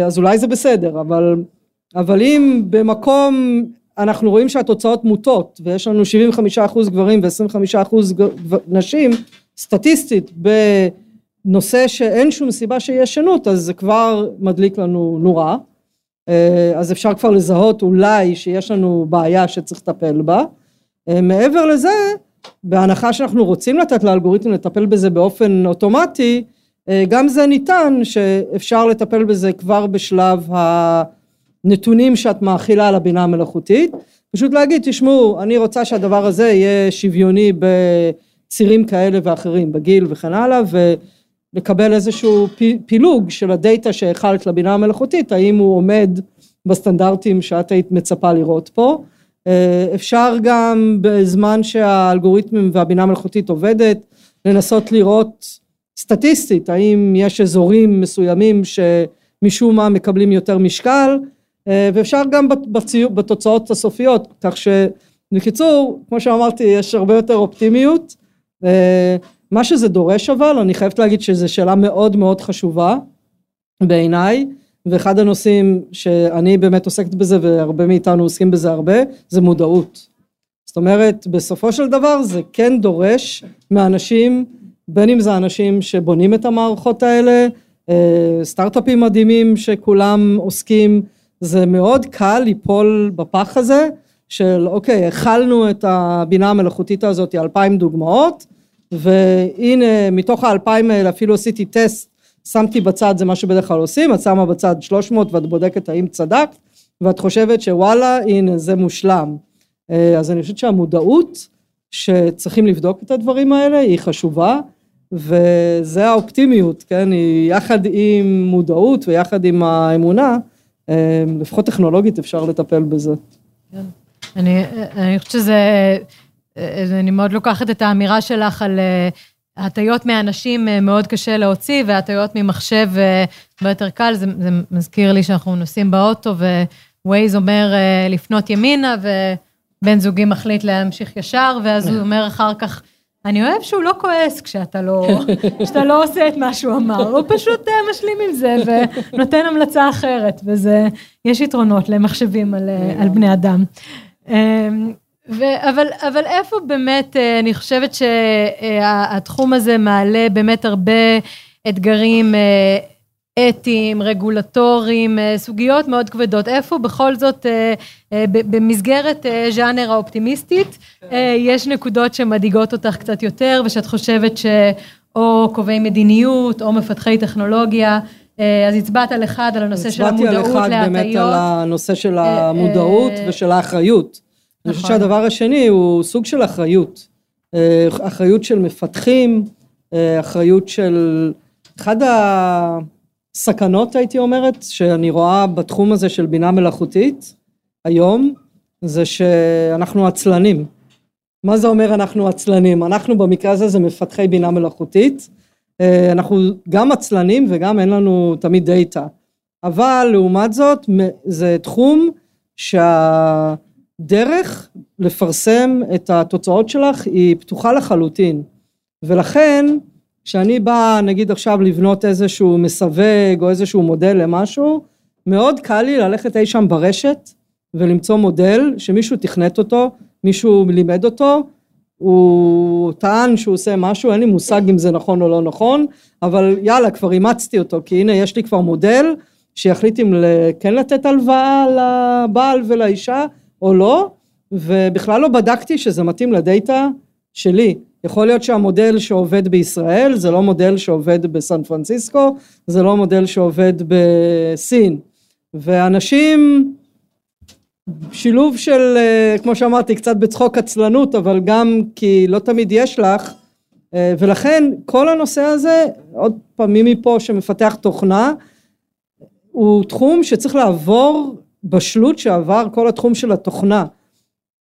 C: אז אולי זה בסדר, אבל, אבל אם במקום אנחנו רואים שהתוצאות מוטות ויש לנו 75% גברים ו-25% נשים, סטטיסטית בנושא שאין שום סיבה שיהיה שונות, אז זה כבר מדליק לנו נורה. אה, אז אפשר כבר לזהות אולי שיש לנו בעיה שצריך לטפל בה. מעבר לזה, בהנחה שאנחנו רוצים לתת לאלגוריתם לטפל בזה באופן אוטומטי, אה, גם זה ניתן שאפשר לטפל בזה כבר בשלב הנתונים שאת מאכילה על הבינה המלאכותית, פשוט להגיד תשמעו אני רוצה שהדבר הזה יהיה שוויוני בצירים כאלה ואחרים בגיל וכן הלאה ולקבל איזשהו פילוג של הדאטה שהאכלת לבינה המלאכותית האם הוא עומד בסטנדרטים שאת היית מצפה לראות פה. אה, אפשר גם בזמן שהאלגוריתמים והבינה המלאכותית עובדת לנסות לראות סטטיסטית האם יש אזורים מסוימים שמשום מה מקבלים יותר משקל ואפשר גם בציור, בתוצאות הסופיות כך שבקיצור כמו שאמרתי יש הרבה יותר אופטימיות אה, מה שזה דורש אבל אני חייבת להגיד שזו שאלה מאוד מאוד חשובה בעיניי ואחד הנושאים שאני באמת עוסקת בזה והרבה מאיתנו עוסקים בזה הרבה זה מודעות. זאת אומרת בסופו של דבר זה כן דורש מאנשים בין אם זה אנשים שבונים את המערכות האלה אה, סטארט-אפים מדהימים שכולם עוסקים זה מאוד קל ליפול בפח הזה של אוקיי הכלנו את הבינה המלאכותית הזאת אלפיים דוגמאות והנה מתוך האלפיים האלה אפילו עשיתי טסט שמתי בצד זה מה שבדרך כלל עושים, את שמה בצד 300 ואת בודקת האם צדקת ואת חושבת שוואלה הנה זה מושלם. אה, אז אני חושבת שהמודעות שצריכים לבדוק את הדברים האלה היא חשובה וזה האופטימיות, כן, היא יחד עם מודעות ויחד עם האמונה, לפחות טכנולוגית אפשר לטפל בזה.
B: כן. אני, אני חושבת שזה, אה, אני מאוד לוקחת את האמירה שלך על הטיות מאנשים אה, מאוד קשה להוציא, והטיות ממחשב אה, הרבה יותר קל. זה, זה מזכיר לי שאנחנו נוסעים באוטו, ווייז אומר אה, לפנות ימינה, ובן זוגי מחליט להמשיך ישר, ואז הוא אומר אחר כך, אני אוהב שהוא לא כועס כשאתה לא, כשאתה לא עושה את מה שהוא אמר, הוא פשוט משלים עם זה ונותן המלצה אחרת, וזה, יש יתרונות למחשבים על, על בני אדם. אמ, ו- אבל, אבל איפה באמת, אה, אני חושבת שהתחום הזה מעלה באמת הרבה אתגרים אה, אתיים, רגולטוריים, אה, סוגיות מאוד כבדות. איפה בכל זאת, במסגרת ז'אנר האופטימיסטית, יש נקודות שמדאיגות אותך קצת יותר, ושאת חושבת שאו קובעי מדיניות, או מפתחי טכנולוגיה, אז הצבעת על אחד, על הנושא של המודעות להטיות.
C: הצבעתי על אחד באמת על הנושא של המודעות ושל האחריות. אני חושבת נכון. שהדבר השני הוא סוג של אחריות. אה, אחריות של מפתחים, אה, אחריות של... אחד הסכנות הייתי אומרת שאני רואה בתחום הזה של בינה מלאכותית היום זה שאנחנו עצלנים. מה זה אומר אנחנו עצלנים? אנחנו במקרה הזה זה מפתחי בינה מלאכותית. אה, אנחנו גם עצלנים וגם אין לנו תמיד דאטה. אבל לעומת זאת זה תחום שהדרך לפרסם את התוצאות שלך היא פתוחה לחלוטין ולכן כשאני באה נגיד עכשיו לבנות איזשהו מסווג או איזשהו מודל למשהו מאוד קל לי ללכת אי שם ברשת ולמצוא מודל שמישהו תכנת אותו, מישהו לימד אותו, הוא טען שהוא עושה משהו, אין לי מושג אם זה נכון או לא נכון, אבל יאללה, כבר אימצתי אותו, כי הנה יש לי כבר מודל שיחליט אם כן לתת הלוואה לבעל ולאישה או לא, ובכלל לא בדקתי שזה מתאים לדאטה שלי. יכול להיות שהמודל שעובד בישראל זה לא מודל שעובד בסן פרנסיסקו, זה לא מודל שעובד בסין. ואנשים שילוב של, אה, כמו שאמרתי, קצת בצחוק עצלנות, אבל גם כי לא תמיד יש לך, אה, ולכן כל הנושא הזה, עוד פעם מי מפה שמפתח תוכנה, הוא תחום שצריך לעבור בשלות שעבר כל התחום של התוכנה.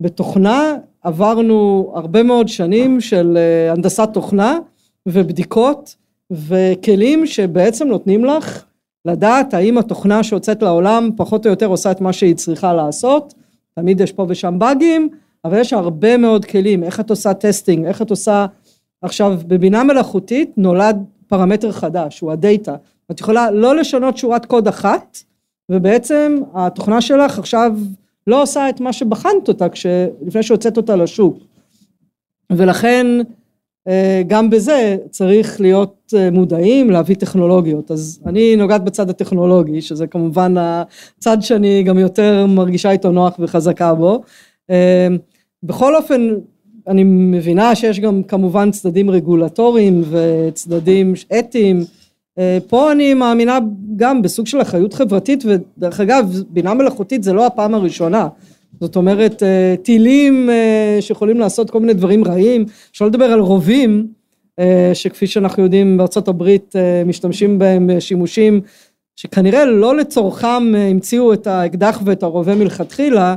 C: בתוכנה עברנו הרבה מאוד שנים של אה, הנדסת תוכנה ובדיקות וכלים שבעצם נותנים לך לדעת האם התוכנה שהוצאת לעולם פחות או יותר עושה את מה שהיא צריכה לעשות, תמיד יש פה ושם באגים, אבל יש הרבה מאוד כלים, איך את עושה testing, איך את עושה, עכשיו בבינה מלאכותית נולד פרמטר חדש, הוא הדאטה, את יכולה לא לשנות שורת קוד אחת, ובעצם התוכנה שלך עכשיו לא עושה את מה שבחנת אותה כש... לפני שהוצאת אותה לשוק, ולכן אה, גם בזה צריך להיות אה, מודעים, להביא טכנולוגיות. אז אני נוגעת בצד הטכנולוגי, שזה כמובן הצד שאני גם יותר מרגישה איתו נוח וחזקה בו. אה, בכל אופן, אני מבינה שיש גם כמובן צדדים רגולטוריים וצדדים אתיים. פה אני מאמינה גם בסוג של אחריות חברתית, ודרך אגב, בינה מלאכותית זה לא הפעם הראשונה. זאת אומרת אה, טילים אה, שיכולים לעשות כל מיני דברים רעים, אפשר לדבר על רובים אה, שכפי שאנחנו יודעים בארצות הברית משתמשים בהם שימושים שכנראה לא לצורכם המציאו את האקדח ואת הרובה מלכתחילה,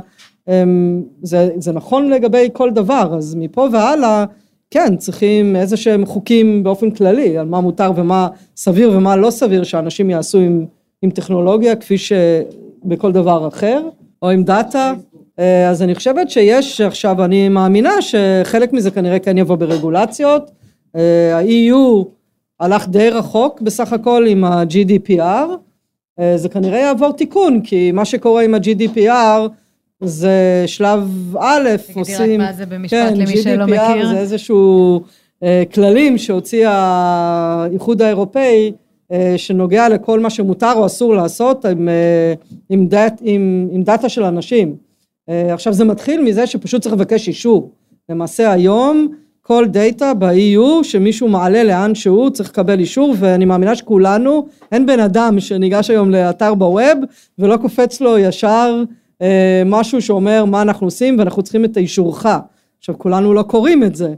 C: זה, זה נכון לגבי כל דבר, אז מפה והלאה כן צריכים איזה שהם חוקים באופן כללי על מה מותר ומה סביר ומה לא סביר שאנשים יעשו עם, עם טכנולוגיה כפי שבכל דבר אחר או עם דאטה אה, אז אני חושבת שיש עכשיו, אני מאמינה שחלק מזה כנראה כן יבוא ברגולציות. אה, ה-EU הלך די רחוק בסך הכל עם ה-GDPR, אה, זה כנראה יעבור תיקון, כי מה שקורה עם ה-GDPR זה שלב א', עושים... תגידי
B: רק מה זה במשפט כן, למי GDPR שלא מכיר.
C: GDPR זה איזשהו כללים שהוציא האיחוד האירופאי, שנוגע לכל מה שמותר או אסור לעשות עם, עם, דאט, עם, עם דאטה של אנשים. אה, עכשיו זה מתחיל מזה שפשוט צריך לבקש אישור. למעשה היום כל דאטה ב-EU שמישהו מעלה לאן שהוא צריך לקבל אישור ואני מאמינה שכולנו, אין בן אדם שניגש היום לאתר ב web ולא קופץ לו ישר אה, משהו שאומר מה אנחנו עושים ואנחנו צריכים את האישורך. עכשיו כולנו לא קוראים את זה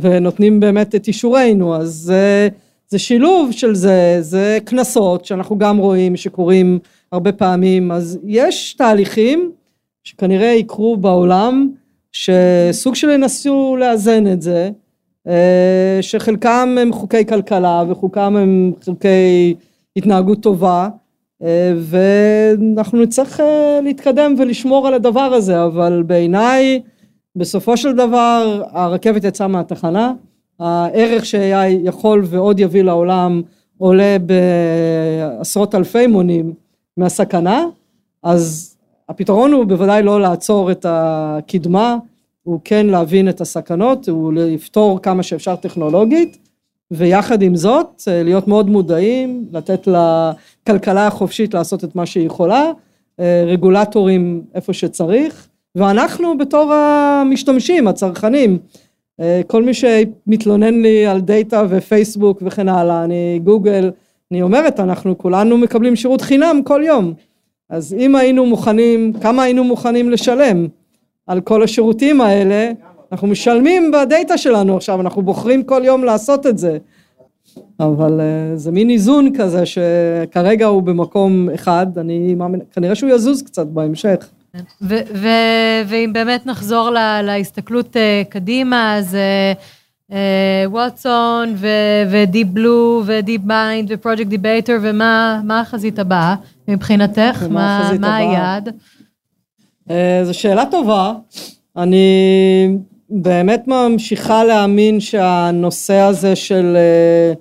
C: ונותנים באמת את אישורנו אז זה, זה שילוב של זה, זה קנסות שאנחנו גם רואים שקורים הרבה פעמים אז יש תהליכים שכנראה יקרו בעולם, שסוג של ינסו לאזן את זה, אה, שחלקם הם חוקי כלכלה וחוקם הם חוקי התנהגות טובה, ואנחנו נצטרך אה, להתקדם ולשמור על הדבר הזה, אבל בעיניי בסופו של דבר הרכבת יצאה מהתחנה, הערך שהיה יכול ועוד יביא לעולם עולה בעשרות אלפי מונים מהסכנה, אז הפתרון הוא בוודאי לא לעצור את הקדמה, הוא כן להבין את הסכנות, הוא לפתור כמה שאפשר טכנולוגית, ויחד עם זאת להיות מאוד מודעים, לתת לכלכלה החופשית לעשות את מה שהיא יכולה, רגולטורים איפה שצריך, ואנחנו בתור המשתמשים, הצרכנים, כל מי שמתלונן לי על דאטה ופייסבוק וכן הלאה, אני גוגל, אני אומרת, אנחנו כולנו מקבלים שירות חינם כל יום. אז אם היינו מוכנים, כמה היינו מוכנים לשלם על כל השירותים האלה, אנחנו משלמים בדאטה שלנו עכשיו, אנחנו בוחרים כל יום לעשות את זה. אבל אה, זה מין איזון כזה שכרגע הוא במקום אחד, אני מאמין, כנראה שהוא יזוז קצת בהמשך.
B: ואם באמת נחזור לה, להסתכלות אה, קדימה, אז אה, ווטסון ודיפ בלו ודיפ מיינד ופרויקט דיבייטר ומה מה החזית הבאה מבחינתך? מה מה? היעד?
C: אה, זו שאלה טובה. אני באמת ממשיכה להאמין שהנושא הזה של אה,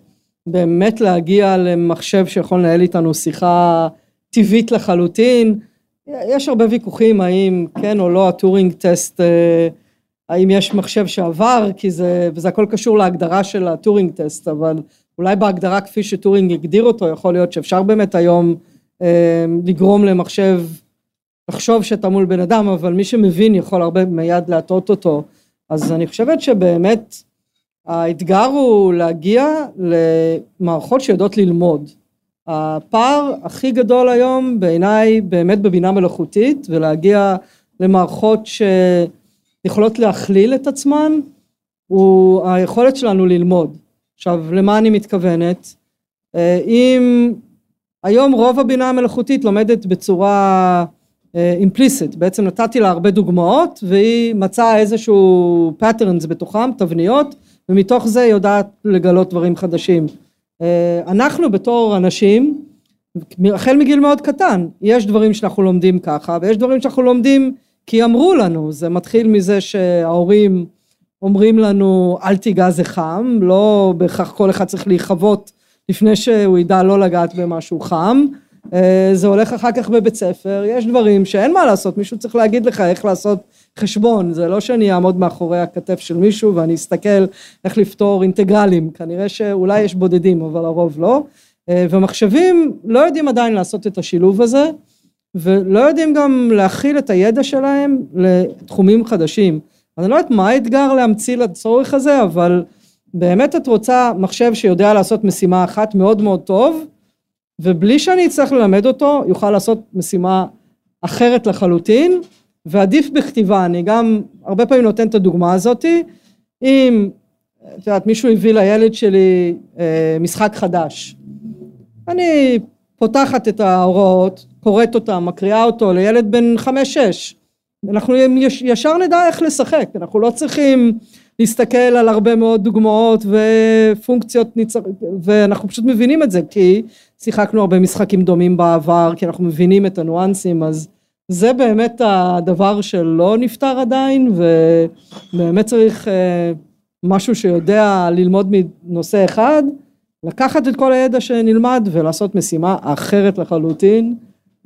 C: באמת להגיע למחשב שיכול לנהל איתנו שיחה טבעית לחלוטין, יש הרבה ויכוחים האם כן או לא ה Turing test, אה, האם יש מחשב שעבר, כי זה, וזה הכל קשור להגדרה של הטורינג טסט, אבל אולי בהגדרה כפי שטורינג הגדיר אותו, יכול להיות שאפשר באמת היום אה, לגרום למחשב לחשוב שאתה מול בן אדם, אבל מי שמבין יכול הרבה מיד להטעות אותו. אז אני חושבת שבאמת האתגר הוא להגיע למערכות שיודעות ללמוד. הפער הכי גדול היום בעיניי באמת בבינה מלאכותית ולהגיע למערכות שיכולות להכליל את עצמן הוא היכולת שלנו ללמוד. עכשיו למה אני מתכוונת? אה, אם היום רוב הבינה המלאכותית לומדת בצורה אימפליסט, בעצם נתתי לה הרבה דוגמאות והיא מצאה איזשהו patterns בתוכם, תבניות, ומתוך זה היא יודעת לגלות דברים חדשים. אה, אנחנו בתור אנשים, החל מגיל מאוד קטן, יש דברים שאנחנו לומדים ככה ויש דברים שאנחנו לומדים כי אמרו לנו, זה מתחיל מזה שההורים אומרים לנו אל תיגע זה חם, לא בהכרח כל אחד צריך להיכבות לפני שהוא ידע לא לגעת במשהו חם, אה, זה הולך אחר כך בבית ספר, יש דברים שאין מה לעשות, מישהו צריך להגיד לך איך לעשות חשבון, זה לא שאני אעמוד מאחורי הכתף של מישהו ואני אסתכל איך לפתור אינטגרלים, כנראה שאולי יש בודדים אבל הרוב לא, אה, ומחשבים לא יודעים עדיין לעשות את השילוב הזה, ולא יודעים גם להכיל את הידע שלהם לתחומים חדשים. אני לא יודעת מה האתגר להמציא לצורך הזה, אבל באמת את רוצה מחשב שיודע לעשות משימה אחת מאוד מאוד טוב, ובלי שאני אצטרך ללמד אותו, יוכל לעשות משימה אחרת לחלוטין, ועדיף בכתיבה, אני גם הרבה פעמים נותן את הדוגמה הזאתי, אם, את יודעת, מישהו הביא לילד שלי אה, משחק חדש, אני פותחת את ההוראות, קוראת אותם, מקריאה אותו לילד בן חמש-שש, אנחנו יש- ישר נדע איך לשחק, אנחנו לא צריכים להסתכל על הרבה מאוד דוגמאות ופונקציות ניצר... ואנחנו פשוט מבינים את זה כי שיחקנו הרבה משחקים דומים בעבר כי אנחנו מבינים את הניואנסים אז זה באמת הדבר שלא נפתר עדיין ובאמת צריך אה, משהו שיודע ללמוד מנושא אחד לקחת את כל הידע שנלמד ולעשות משימה אחרת לחלוטין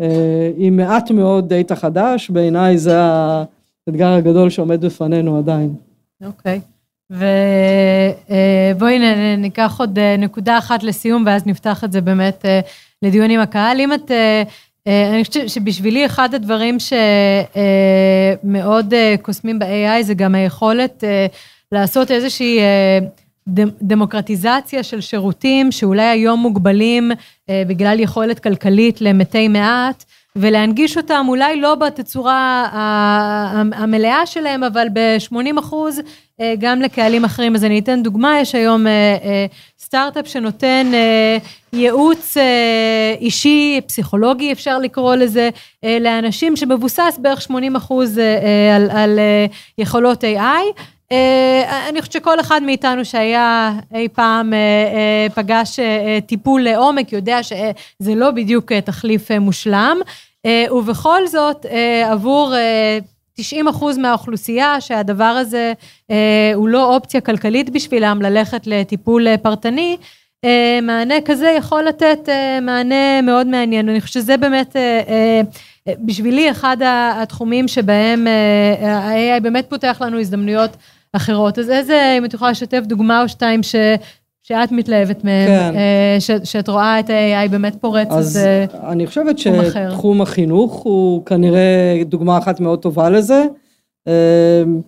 C: אה, עם מעט מאוד דאטה חדש בעיניי זה האתגר הגדול שעומד בפנינו עדיין.
B: אוקיי. ובואי ניקח עוד אה, נקודה אחת לסיום, ואז נפתח את זה באמת אה, לדיון עם הקהל. אם את, אה, אני חושבת שבשבילי אחד הדברים שמאוד קוסמים ב-AI זה גם היכולת לעשות איזושהי דמוקרטיזציה של שירותים שאולי היום מוגבלים בגלל יכולת כלכלית למתי מעט. ולהנגיש אותם אולי לא בתצורה המלאה שלהם, אבל ב-80 אחוז אה, גם לקהלים אחרים. אז אני אתן דוגמה, יש היום אה, אה, סטארט-אפ שנותן ייעוץ אישי, פסיכולוגי אפשר לקרוא לזה, לאנשים שמבוסס בערך 80 אחוז על, על יכולות AI. אה, אני חושבת שכל אחד מאיתנו שהיה אי פעם אה, אה, פגש אה, טיפול לעומק יודע שזה לא בדיוק אה, תחליף אה, מושלם, ובכל זאת אה, עבור אה, 90 אחוז מהאוכלוסייה שהדבר הזה אה, הוא לא אופציה כלכלית בשבילם ללכת לטיפול אה, פרטני, אה, מענה כזה יכול לתת אה, מענה מאוד מעניין, אני חושבת שזה באמת אה, אה, בשבילי אחד התחומים שבהם אה, ה-AI באמת פותח לנו הזדמנויות אחרות. אז איזה, אם את יכולה לשתף דוגמה או שתיים ש, שאת מתלהבת מהם,
C: כן.
B: אה, ש, שאת רואה את ה-AI באמת פורץ,
C: אז
B: אה,
C: אני חושבת
B: תחום אחר.
C: שתחום החינוך הוא כנראה דוגמה אחת מאוד טובה לזה. אמ,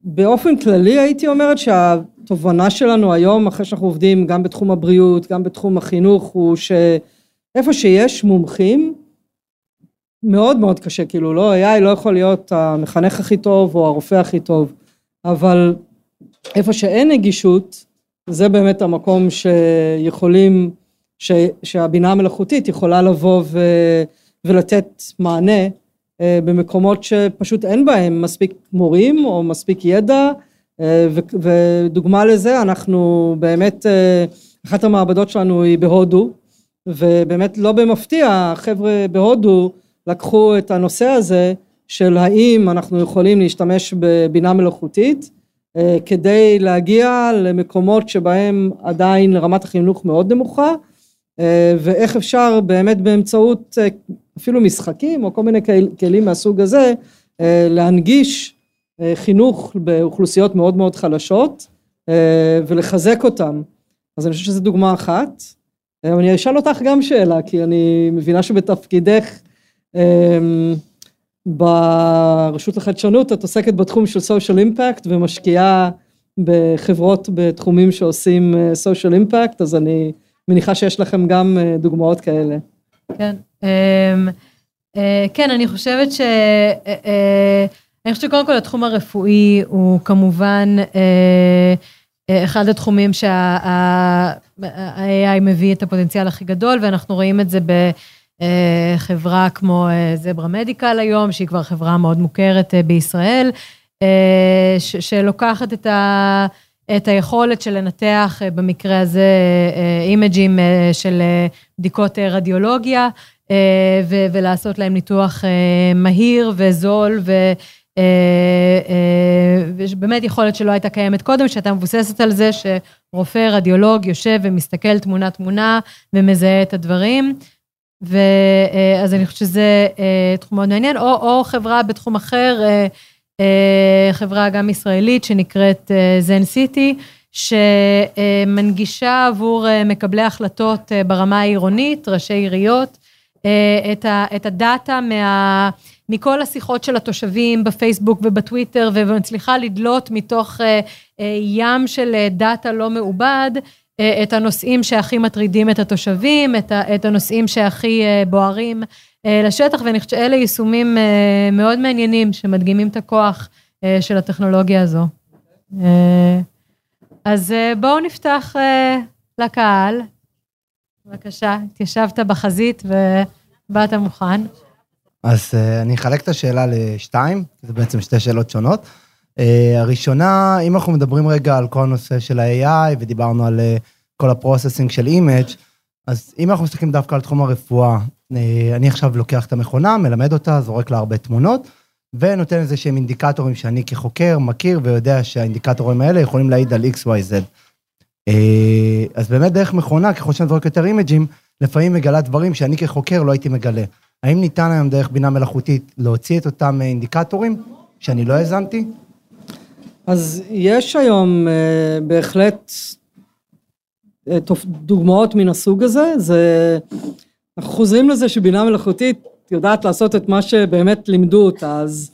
C: באופן כללי הייתי אומרת שהתובנה שלנו היום, אחרי שאנחנו עובדים גם בתחום הבריאות, גם בתחום החינוך, הוא שאיפה שיש מומחים, מאוד מאוד קשה, כאילו לא, AI לא יכול להיות המחנך הכי טוב או הרופא הכי טוב, אבל איפה שאין נגישות, זה באמת המקום שיכולים, שהבינה המלאכותית יכולה לבוא ולתת מענה אה, במקומות שפשוט אין בהם מספיק מורים או מספיק ידע ודוגמה לזה, אנחנו באמת, אחת המעבדות שלנו היא בהודו, ובאמת לא במפתיע, החבר'ה בהודו לקחו את הנושא הזה של האם אנחנו יכולים להשתמש בבינה מלאכותית כדי להגיע למקומות שבהם עדיין רמת החינוך מאוד נמוכה ואיך אפשר באמת באמצעות אפילו משחקים או כל מיני כלים מהסוג הזה להנגיש חינוך באוכלוסיות מאוד מאוד חלשות ולחזק אותם. אז אני חושב שזו דוגמה אחת. אני אשאל אותך גם שאלה כי אני מבינה שבתפקידך ברשות לחדשנות את עוסקת בתחום של social impact ומשקיעה בחברות בתחומים שעושים social impact אז אני מניחה שיש לכם גם דוגמאות כאלה.
B: כן, כן אני חושבת ש... אני חושבת שקודם כל התחום הרפואי הוא כמובן אחד התחומים שה-AI מביא את הפוטנציאל הכי גדול ואנחנו רואים את זה בחברה כמו זברה מדיקל היום שהיא כבר חברה מאוד מוכרת בישראל שלוקחת את ה... את היכולת של לנתח במקרה הזה אימג'ים של בדיקות רדיולוגיה ולעשות להם ניתוח מהיר וזול ובאמת יכולת שלא הייתה קיימת קודם שהייתה מבוססת על זה שרופא רדיולוג יושב ומסתכל תמונה תמונה ומזהה את הדברים ואז אני חושבת שזה תחום מאוד מעניין או, או חברה בתחום אחר חברה גם ישראלית שנקראת זן סיטי שמנגישה עבור מקבלי החלטות ברמה העירונית ראשי עיריות את הדאטה מה... מכל השיחות של התושבים בפייסבוק ובטוויטר ומצליחה לדלות מתוך ים של דאטה לא מעובד את הנושאים שהכי מטרידים את התושבים, את הנושאים שהכי בוערים לשטח ואני חושבת שאלה יישומים מאוד מעניינים שמדגימים את הכוח של הטכנולוגיה הזו. אז בואו נפתח לקהל. בבקשה, התיישבת בחזית ובאת מוכן.
D: אז אני אחלק את השאלה לשתיים, זה בעצם שתי שאלות שונות. הראשונה, אם אנחנו מדברים רגע על כל הנושא של ה-AI ודיברנו על כל ה processing של image, אז אם אנחנו מסתכלים דווקא על תחום הרפואה, אני עכשיו לוקח את המכונה, מלמד אותה, זורק לה הרבה תמונות, ונותן איזה שהם אינדיקטורים שאני כחוקר מכיר ויודע שהאינדיקטורים האלה יכולים להעיד על XYZ. אז באמת דרך מכונה, ככל שאני זורק יותר image ים, לפעמים מגלה דברים שאני כחוקר לא הייתי מגלה. האם ניתן היום דרך בינה מלאכותית להוציא את אותם אינדיקטורים שאני לא האזנתי?
C: אז יש היום בהחלט דוגמאות מן הסוג הזה, זה, אנחנו חוזרים לזה שבינה מלאכותית יודעת לעשות את מה שבאמת לימדו אותה, אז,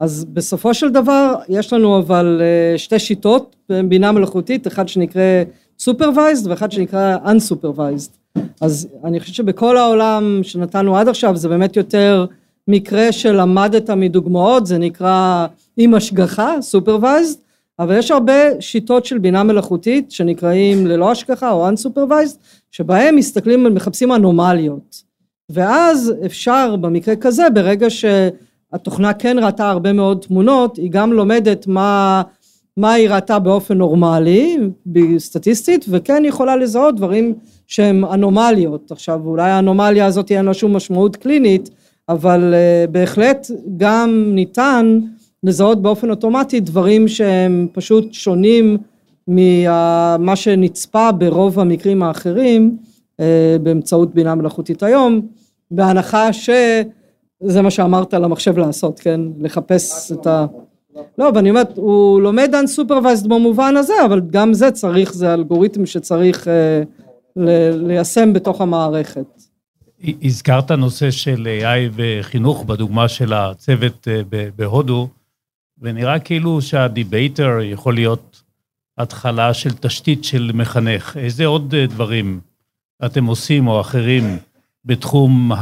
C: אז בסופו של דבר יש לנו אבל שתי שיטות בינה מלאכותית, אחד שנקרא Supervised ואחד שנקרא Unsupervised, אז אני חושבת שבכל העולם שנתנו עד עכשיו זה באמת יותר מקרה שלמדת מדוגמאות, זה נקרא עם השגחה, Supervised, אבל יש הרבה שיטות של בינה מלאכותית שנקראים ללא השגחה או unsupervised שבהם מסתכלים ומחפשים אנומליות. ואז אפשר במקרה כזה ברגע שהתוכנה כן ראתה הרבה מאוד תמונות היא גם לומדת מה, מה היא ראתה באופן נורמלי סטטיסטית וכן יכולה לזהות דברים שהם אנומליות. עכשיו אולי האנומליה הזאת אין לה שום משמעות קלינית אבל בהחלט גם ניתן לזהות באופן אוטומטי דברים שהם פשוט שונים ממה שנצפה ברוב המקרים האחרים באמצעות בינה מלאכותית היום, בהנחה שזה מה שאמרת למחשב לעשות, כן? לחפש את ה... לא, ואני אומרת, הוא לומד unsupervised במובן הזה, אבל גם זה צריך, זה אלגוריתם שצריך ליישם בתוך המערכת.
E: הזכרת נושא של AI וחינוך בדוגמה של הצוות בהודו, ונראה כאילו שהדיבייטר יכול להיות התחלה של תשתית של מחנך. איזה עוד דברים אתם עושים או אחרים בתחום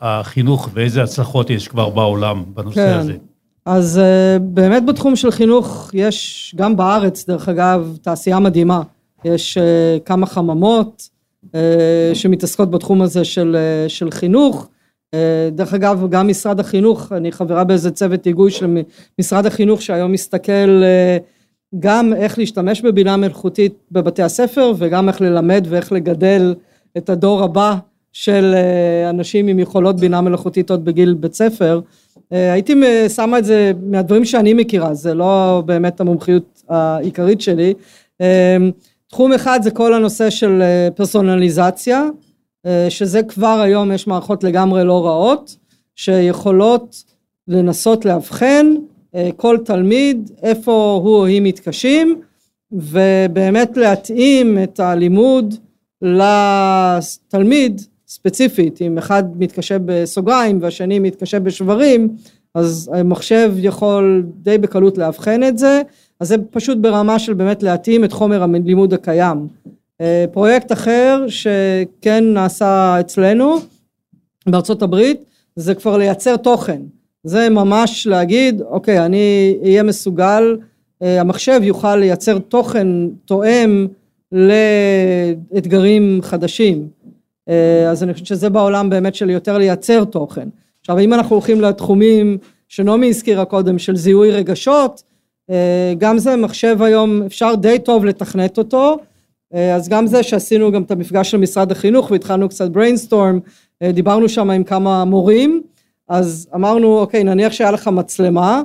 E: החינוך ואיזה הצלחות יש כבר בעולם בנושא כן. הזה?
C: אז באמת בתחום של חינוך יש גם בארץ דרך אגב תעשייה מדהימה, יש כמה חממות שמתעסקות בתחום הזה של, של חינוך דרך אגב גם משרד החינוך אני חברה באיזה צוות היגוי של משרד החינוך שהיום מסתכל גם איך להשתמש בבינה מלאכותית בבתי הספר וגם איך ללמד ואיך לגדל את הדור הבא של אה, אנשים עם יכולות בינה מלאכותית עוד בגיל בית ספר. אה, הייתי שמה את זה מהדברים שאני מכירה, זה לא באמת המומחיות העיקרית שלי. אה, תחום אחד זה כל הנושא של פרסונליזציה, שזה כבר היום יש מערכות לגמרי לא רעות, שיכולות לנסות לאבחן כל תלמיד איפה הוא או היא מתקשים, ובאמת להתאים את הלימוד לתלמיד ספציפית, אם אחד מתקשה בסוגריים והשני מתקשה בשברים, אז המחשב יכול די בקלות לאבחן את זה, אז זה פשוט ברמה של באמת להתאים את חומר הלימוד הקיים. אה, פרויקט אחר שכן נעשה אצלנו בארצות הברית, זה כבר לייצר תוכן. זה ממש להגיד, אוקיי, אני אהיה מסוגל, אה, המחשב יוכל לייצר תוכן תואם לאתגרים חדשים. אה, אז אני חושבת שזה בעולם באמת של יותר לייצר תוכן. עכשיו אם אנחנו הולכים לתחומים שנעמי הזכירה קודם של זיהוי רגשות, גם זה מחשב היום אפשר די טוב לתכנת אותו, אה, אז גם זה שעשינו גם את המפגש של משרד החינוך והתחלנו קצת brainstorm, דיברנו שם עם כמה מורים, אז אמרנו אוקיי נניח שהיה לך מצלמה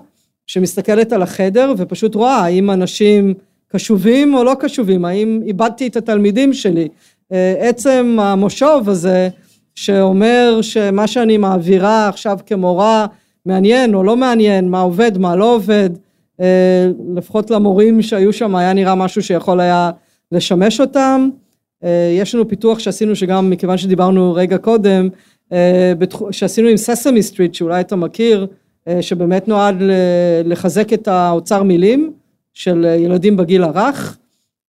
C: שמסתכלת על החדר ופשוט רואה האם אנשים קשובים או לא קשובים, האם איבדתי את התלמידים שלי, אה, עצם המושב הזה שאומר שמה שאני מעבירה עכשיו כמורה מעניין או לא מעניין, מה עובד, מה לא עובד, אה, לפחות למורים שהיו שם היה נראה משהו שיכול היה לשמש אותם. אה, יש לנו פיתוח שעשינו שגם מכיוון שדיברנו רגע קודם, שעשינו עם ססמי סטריט שאולי אתה מכיר, שבאמת נועד לחזק את האוצר מילים של ילדים בגיל הרך,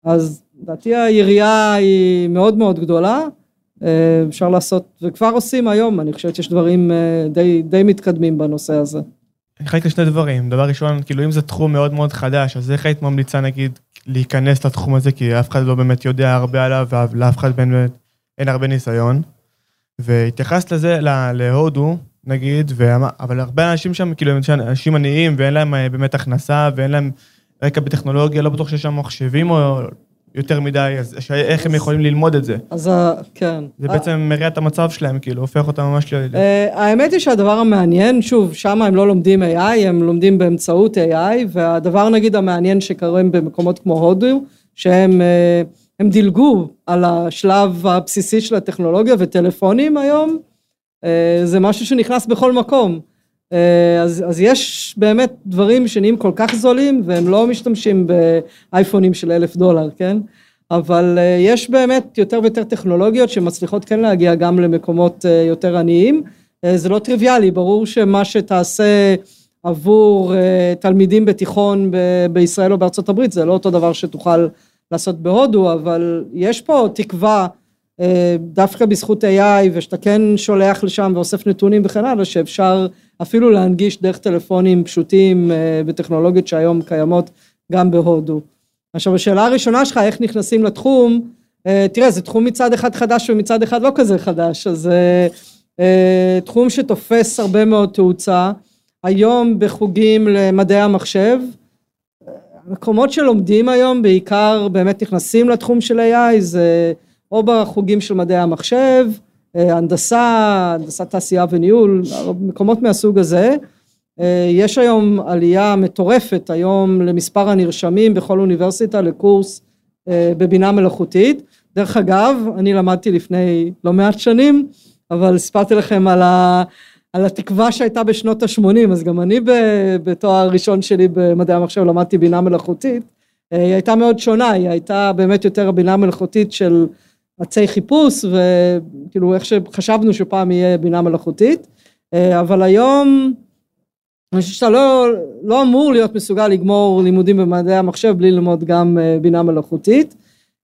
C: אז לדעתי היריעה היא מאוד מאוד גדולה, אה, אפשר לעשות, וכבר עושים היום, אני חושבת שיש דברים אה, די, די מתקדמים בנושא הזה.
F: אני חייבת לשני דברים, דבר ראשון, כאילו אם זה תחום מאוד מאוד חדש, אז איך היית ממליצה נגיד להיכנס לתחום הזה, כי אף אחד לא באמת יודע הרבה עליו, ולאף אחד באמת אין הרבה ניסיון. והתייחסת לזה, להודו, נגיד, ואמר, אבל הרבה אנשים שם, כאילו, אנשים עניים ואין להם אה, באמת הכנסה ואין להם רקע בטכנולוגיה, לא בטוח שיש שם מחשבים או יותר מדי, אז איך הם יכולים ללמוד את זה?
C: אז כן.
F: זה בעצם מראה את המצב שלהם, כאילו, הופך אותם ממש ל...
C: אה, האמת היא שהדבר המעניין, שוב, שם הם לא לומדים AI, הם לומדים באמצעות AI, והדבר נגיד המעניין שקורה במקומות כמו הודו, שהם הם דילגו על השלב הבסיסי של הטכנולוגיה וטלפונים היום, אה, זה משהו שנכנס בכל מקום. אז, אז יש באמת דברים שנהיים כל כך זולים והם לא משתמשים באייפונים של אלף דולר, כן? אבל יש באמת יותר ויותר טכנולוגיות שמצליחות כן להגיע גם למקומות יותר עניים. זה לא טריוויאלי, ברור שמה שתעשה עבור תלמידים בתיכון בישראל או בארצות הברית זה לא אותו דבר שתוכל לעשות בהודו, אבל יש פה תקווה דווקא בזכות AI ושאתה כן שולח לשם ואוסף נתונים וכן הלאה שאפשר אפילו להנגיש דרך טלפונים פשוטים אה, בטכנולוגיות שהיום קיימות גם בהודו. עכשיו השאלה הראשונה שלך איך נכנסים לתחום, אה, תראה זה תחום מצד אחד חדש ומצד אחד לא כזה חדש, אז אה, תחום שתופס הרבה מאוד תאוצה, היום בחוגים למדעי המחשב, מקומות שלומדים היום בעיקר באמת נכנסים לתחום של AI זה או בחוגים של מדעי המחשב, אה, הנדסה, הנדסת תעשייה וניהול, מקומות מהסוג הזה. אה, יש היום עלייה מטורפת היום למספר הנרשמים בכל אוניברסיטה לקורס אה, בבינה מלאכותית. דרך אגב, אני למדתי לפני לא מעט שנים, אבל סיפרתי לכם על, ה, על התקווה שהייתה בשנות ה-80, אז גם אני בתואר הראשון שלי במדעי המחשב למדתי בינה מלאכותית. היא הייתה מאוד שונה, היא הייתה באמת יותר בינה מלאכותית של עצי חיפוש וכאילו איך שחשבנו שפעם יהיה בינה מלאכותית. אה, אבל היום אני חושב שאתה לא, לא אמור להיות מסוגל לגמור לימודים במדעי המחשב בלי ללמוד גם אה, בינה מלאכותית.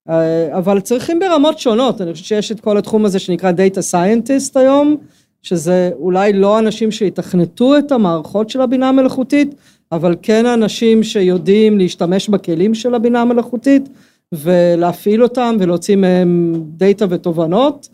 C: אה, אבל צריכים ברמות שונות. אני חושב שיש את כל התחום הזה שנקרא Data Scientist היום שזה אולי לא אנשים שיתכנתו את המערכות של הבינה המלאכותית אבל כן אנשים שיודעים להשתמש בכלים של הבינה המלאכותית ולהפעיל אותם ולהוציא מהם דאטה ותובנות.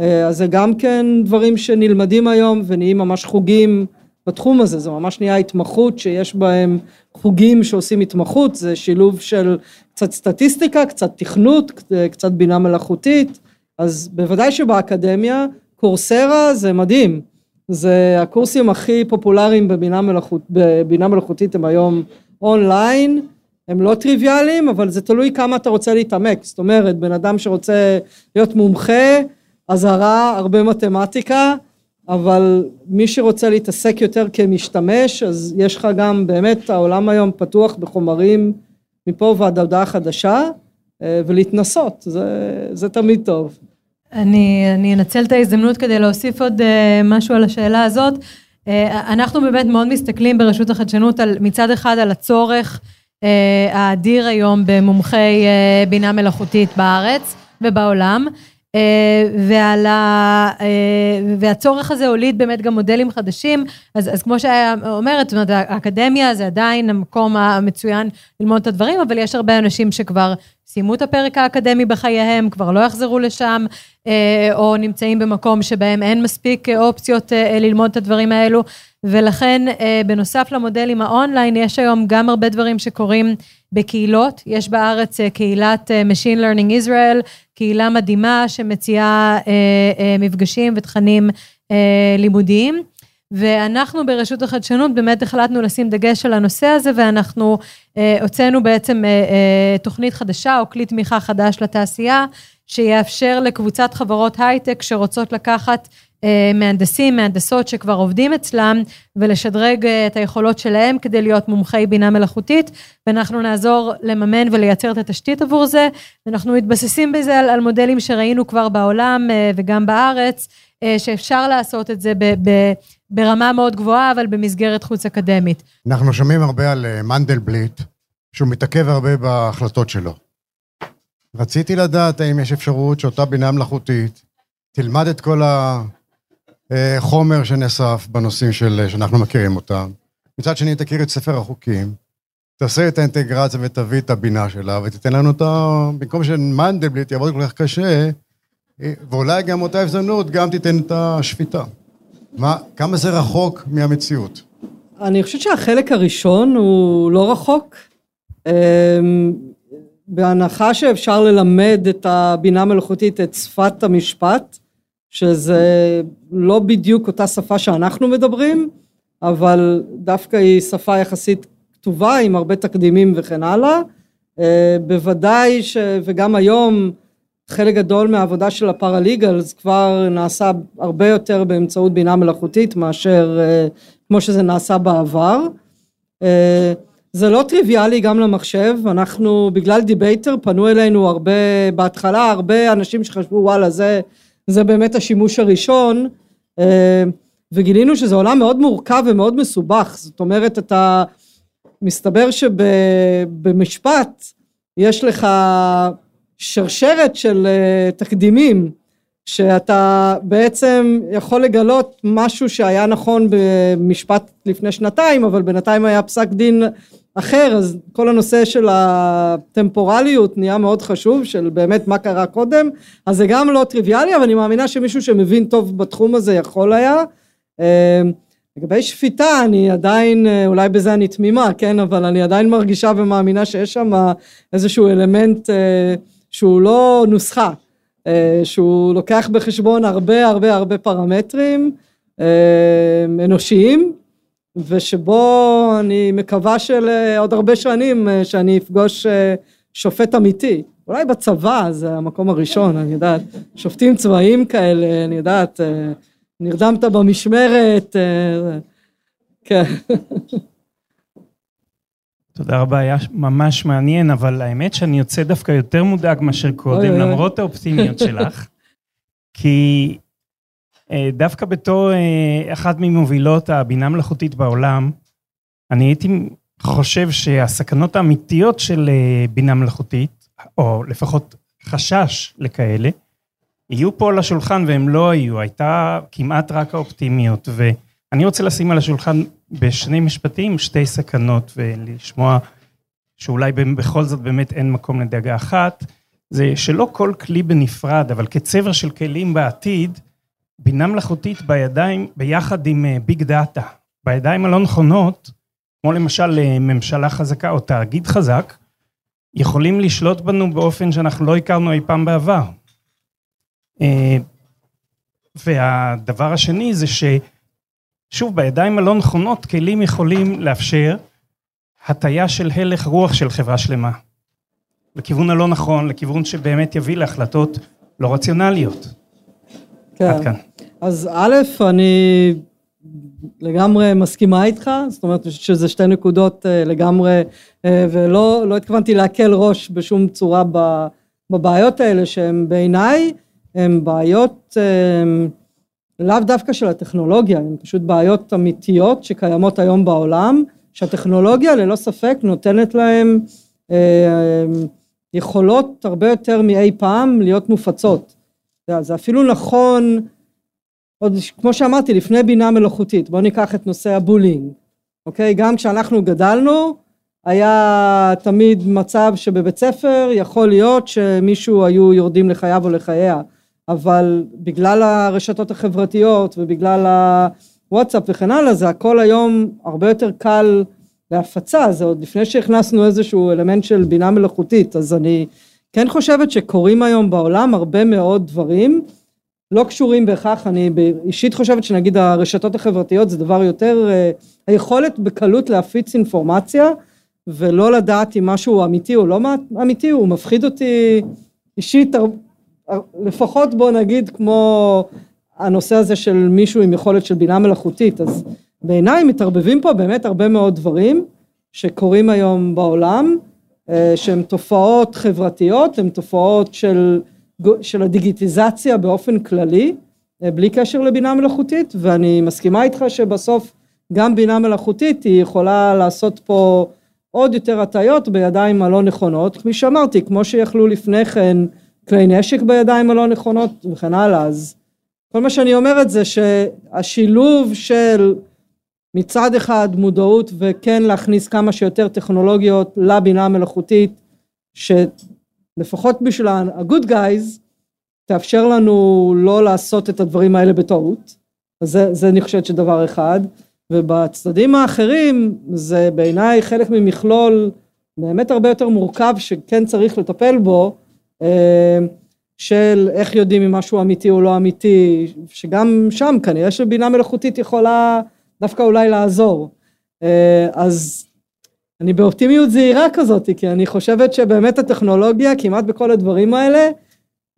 C: אה, אז זה גם כן דברים שנלמדים היום ונהיים ממש חוגים בתחום הזה, זה ממש נהיה התמחות שיש בהם חוגים שעושים התמחות, זה שילוב של קצת סטטיסטיקה, קצת תכנות, קצת בינה מלאכותית, אז בוודאי שבאקדמיה, קורסרה זה מדהים, זה הקורסים הכי פופולריים בבינה, מלאכות, בבינה מלאכותית הם היום אונליין, הם לא טריוויאליים, אבל זה תלוי כמה אתה רוצה להתעמק, זאת אומרת, בן אדם שרוצה להיות מומחה, אזהרה, הרבה מתמטיקה, אבל מי שרוצה להתעסק יותר כמשתמש, אז יש לך גם, באמת, העולם היום פתוח בחומרים מפה ועד הודעה חדשה, אה, ולהתנסות, זה, זה תמיד טוב.
B: אני, אני אנצל את ההזדמנות כדי להוסיף עוד uh, משהו על השאלה הזאת. Uh, אנחנו באמת מאוד מסתכלים ברשות החדשנות על, מצד אחד על הצורך האדיר היום במומחי uh, בינה מלאכותית בארץ ובעולם, אה, ועל ה... אה, והצורך הזה הוליד באמת גם מודלים חדשים, אז, אז כמו שהיה אומרת, זאת אומרת, האקדמיה זה עדיין המקום המצוין ללמוד את הדברים, אבל יש הרבה אנשים שכבר סיימו את הפרק האקדמי בחייהם, כבר לא יחזרו לשם, אה, או נמצאים במקום שבהם אין מספיק אופציות ללמוד את הדברים האלו, ולכן בנוסף למודלים האונליין, יש היום גם הרבה דברים שקורים בקהילות, יש בארץ קהילת Machine Learning Israel, קהילה מדהימה שמציעה אה, אה, מפגשים ותכנים אה, לימודיים. ואנחנו ברשות החדשנות באמת החלטנו לשים דגש על הנושא הזה, ואנחנו אה, הוצאנו בעצם אה, אה, תוכנית חדשה או כלי תמיכה חדש לתעשייה, שיאפשר לקבוצת חברות הייטק שרוצות לקחת אה, מהנדסים, מהנדסות שכבר עובדים אצלם, ולשדרג אה, את היכולות שלהם כדי להיות מומחי בינה מלאכותית, ואנחנו נעזור לממן ולייצר את התשתית עבור זה, ואנחנו מתבססים בזה על, על מודלים שראינו כבר בעולם אה, וגם בארץ, שאפשר לעשות את זה ב, ב, ברמה מאוד גבוהה, אבל במסגרת חוץ אקדמית.
G: אנחנו שומעים הרבה על מנדלבליט, שהוא מתעכב הרבה בהחלטות שלו. רציתי לדעת האם יש אפשרות שאותה בינה מלאכותית תלמד את כל ה... אה, שנאסף בנושאים של, שאנחנו מכירים אותם. מצד שני, תכיר את ספר החוקים, תעשה את האינטגרציה ותביא את הבינה שלה, ותיתן לנו את ה... במקום שמנדלבליט יעבוד כל כך קשה, אה, ואולי גם אותה הזדמנות, גם תיתן את השפיטה. מה, כמה זה רחוק מהמציאות?
C: אני חושבת שהחלק הראשון הוא לא רחוק. אמ, בהנחה שאפשר ללמד את הבינה המלאכותית את שפת המשפט, שזה לא בדיוק אותה שפה שאנחנו מדברים, אבל דווקא היא שפה יחסית כתובה עם הרבה תקדימים וכן הלאה. אה, בוודאי ש... וגם היום חלק גדול מהעבודה של הפרליגלס כבר נעשה הרבה יותר באמצעות בינה מלאכותית מאשר אה, כמו שזה נעשה בעבר. אה, זה לא טריוויאלי גם למחשב, אנחנו בגלל דיבייטר פנו אלינו הרבה, בהתחלה הרבה אנשים שחשבו וואלה זה זה באמת השימוש הראשון, אה, וגילינו שזה עולם מאוד מורכב ומאוד מסובך, זאת אומרת אתה, מסתבר שבמשפט יש לך שרשרת של אה, תקדימים, שאתה בעצם יכול לגלות משהו שהיה נכון במשפט לפני שנתיים, אבל בינתיים היה פסק דין אחר, אז כל הנושא של הטמפורליות נהיה מאוד חשוב, של באמת מה קרה קודם, אז זה גם לא טריוויאלי, אבל אני מאמינה שמישהו שמבין טוב בתחום הזה יכול היה. אה, לגבי שפיטה, אני עדיין, אה, אולי בזה אני תמימה, כן, אבל אני עדיין מרגישה ומאמינה שיש שם איזשהו אלמנט אה, שהוא לא נוסחה, שהוא לוקח בחשבון הרבה הרבה הרבה פרמטרים אנושיים, ושבו אני מקווה שלעוד הרבה שנים אה, שאני אפגוש אה, שופט אמיתי. אולי בצבא זה המקום הראשון, אני יודעת, שופטים צבאיים כאלה, אני יודעת, אה, נרדמת במשמרת, כן.
H: תודה רבה, היה ממש מעניין, אבל האמת שאני יוצא דווקא יותר מודאג מאשר קודם, למרות האופטימיות שלך. כי אה, דווקא בתור אה, אחת ממובילות הבינה מלאכותית בעולם, אני הייתי חושב שהסכנות האמיתיות של אה, בינה מלאכותית, או לפחות חשש לכאלה, יהיו פה על השולחן והם לא היו, הייתה כמעט רק האופטימיות. ואני רוצה לשים על השולחן בשני משפטים שתי סכנות ולשמוע שאולי בכל זאת באמת אין מקום לדאגה אחת, זה שלא כל כלי בנפרד, אבל כצבר של כלים בעתיד, בינה מלאכותית בידיים ביחד עם ביג דאטה, בידיים הלא נכונות, כמו למשל אה, ממשלה חזקה או תאגיד חזק, יכולים לשלוט בנו באופן שאנחנו לא הכרנו אי פעם בעבר. אה, והדבר השני זה ששוב, בידיים הלא נכונות, כלים יכולים לאפשר הטיה של הלך רוח של חברה שלמה. לכיוון הלא נכון, לכיוון שבאמת יביא להחלטות לא רציונליות.
C: כן.
H: עד כאן.
C: אז א', אני לגמרי מסכימה איתך, זאת אומרת שזה שתי נקודות אה, לגמרי, אה, ולא לא התכוונתי להקל ראש בשום צורה בבעיות האלה, שהן בעיניי, הן בעיות אה, לאו דווקא של הטכנולוגיה, הן פשוט בעיות אמיתיות שקיימות היום בעולם, שהטכנולוגיה ללא ספק נותנת להן יכולות הרבה יותר מאי פעם להיות מופצות. זה אפילו נכון עוד כמו שאמרתי לפני בינה מלאכותית בואו ניקח את נושא הבולינג אוקיי גם כשאנחנו גדלנו היה תמיד מצב שבבית ספר יכול להיות שמישהו היו יורדים לחייו או לחייה אבל בגלל הרשתות החברתיות ובגלל הוואטסאפ וכן הלאה זה הכל היום הרבה יותר קל להפצה. זה עוד לפני שהכנסנו איזשהו אלמנט של בינה מלאכותית אז אני כן חושבת שקורים היום בעולם הרבה מאוד דברים לא קשורים בהכרח, אני אישית חושבת שנגיד הרשתות החברתיות זה דבר יותר, אה, היכולת בקלות להפיץ אינפורמציה ולא לדעת אם משהו אמיתי או לא אמיתי, הוא מפחיד אותי אישית, לפחות בוא נגיד כמו הנושא הזה של מישהו עם יכולת של בינה מלאכותית, אז בעיניי מתערבבים פה באמת הרבה מאוד דברים שקורים היום בעולם, אה, שהן תופעות חברתיות, הן תופעות של של הדיגיטיזציה באופן כללי, אה, בלי קשר לבינה מלאכותית, ואני מסכימה איתך שבסוף גם בינה מלאכותית היא יכולה לעשות פה עוד יותר הטיות בידיים הלא נכונות, כפי שאמרתי, כמו שיכלו לפני כן כלי נשק בידיים הלא נכונות וכן הלאה, אז כל מה שאני אומרת זה שהשילוב של מצד אחד מודעות וכן להכניס כמה שיותר טכנולוגיות לבינה המלאכותית, לפחות בשביל ה-good guys, תאפשר לנו לא לעשות את הדברים האלה בטעות. אז זה, זה אני חושבת שדבר אחד. ובצדדים האחרים, זה בעיניי חלק ממכלול באמת הרבה יותר מורכב שכן צריך לטפל בו, של איך יודעים אם משהו אמיתי או לא אמיתי, שגם שם כנראה שבינה מלאכותית יכולה דווקא אולי לעזור. אה, אז אני באופטימיות זהירה כזאת, כי אני חושבת שבאמת הטכנולוגיה, כמעט בכל הדברים האלה,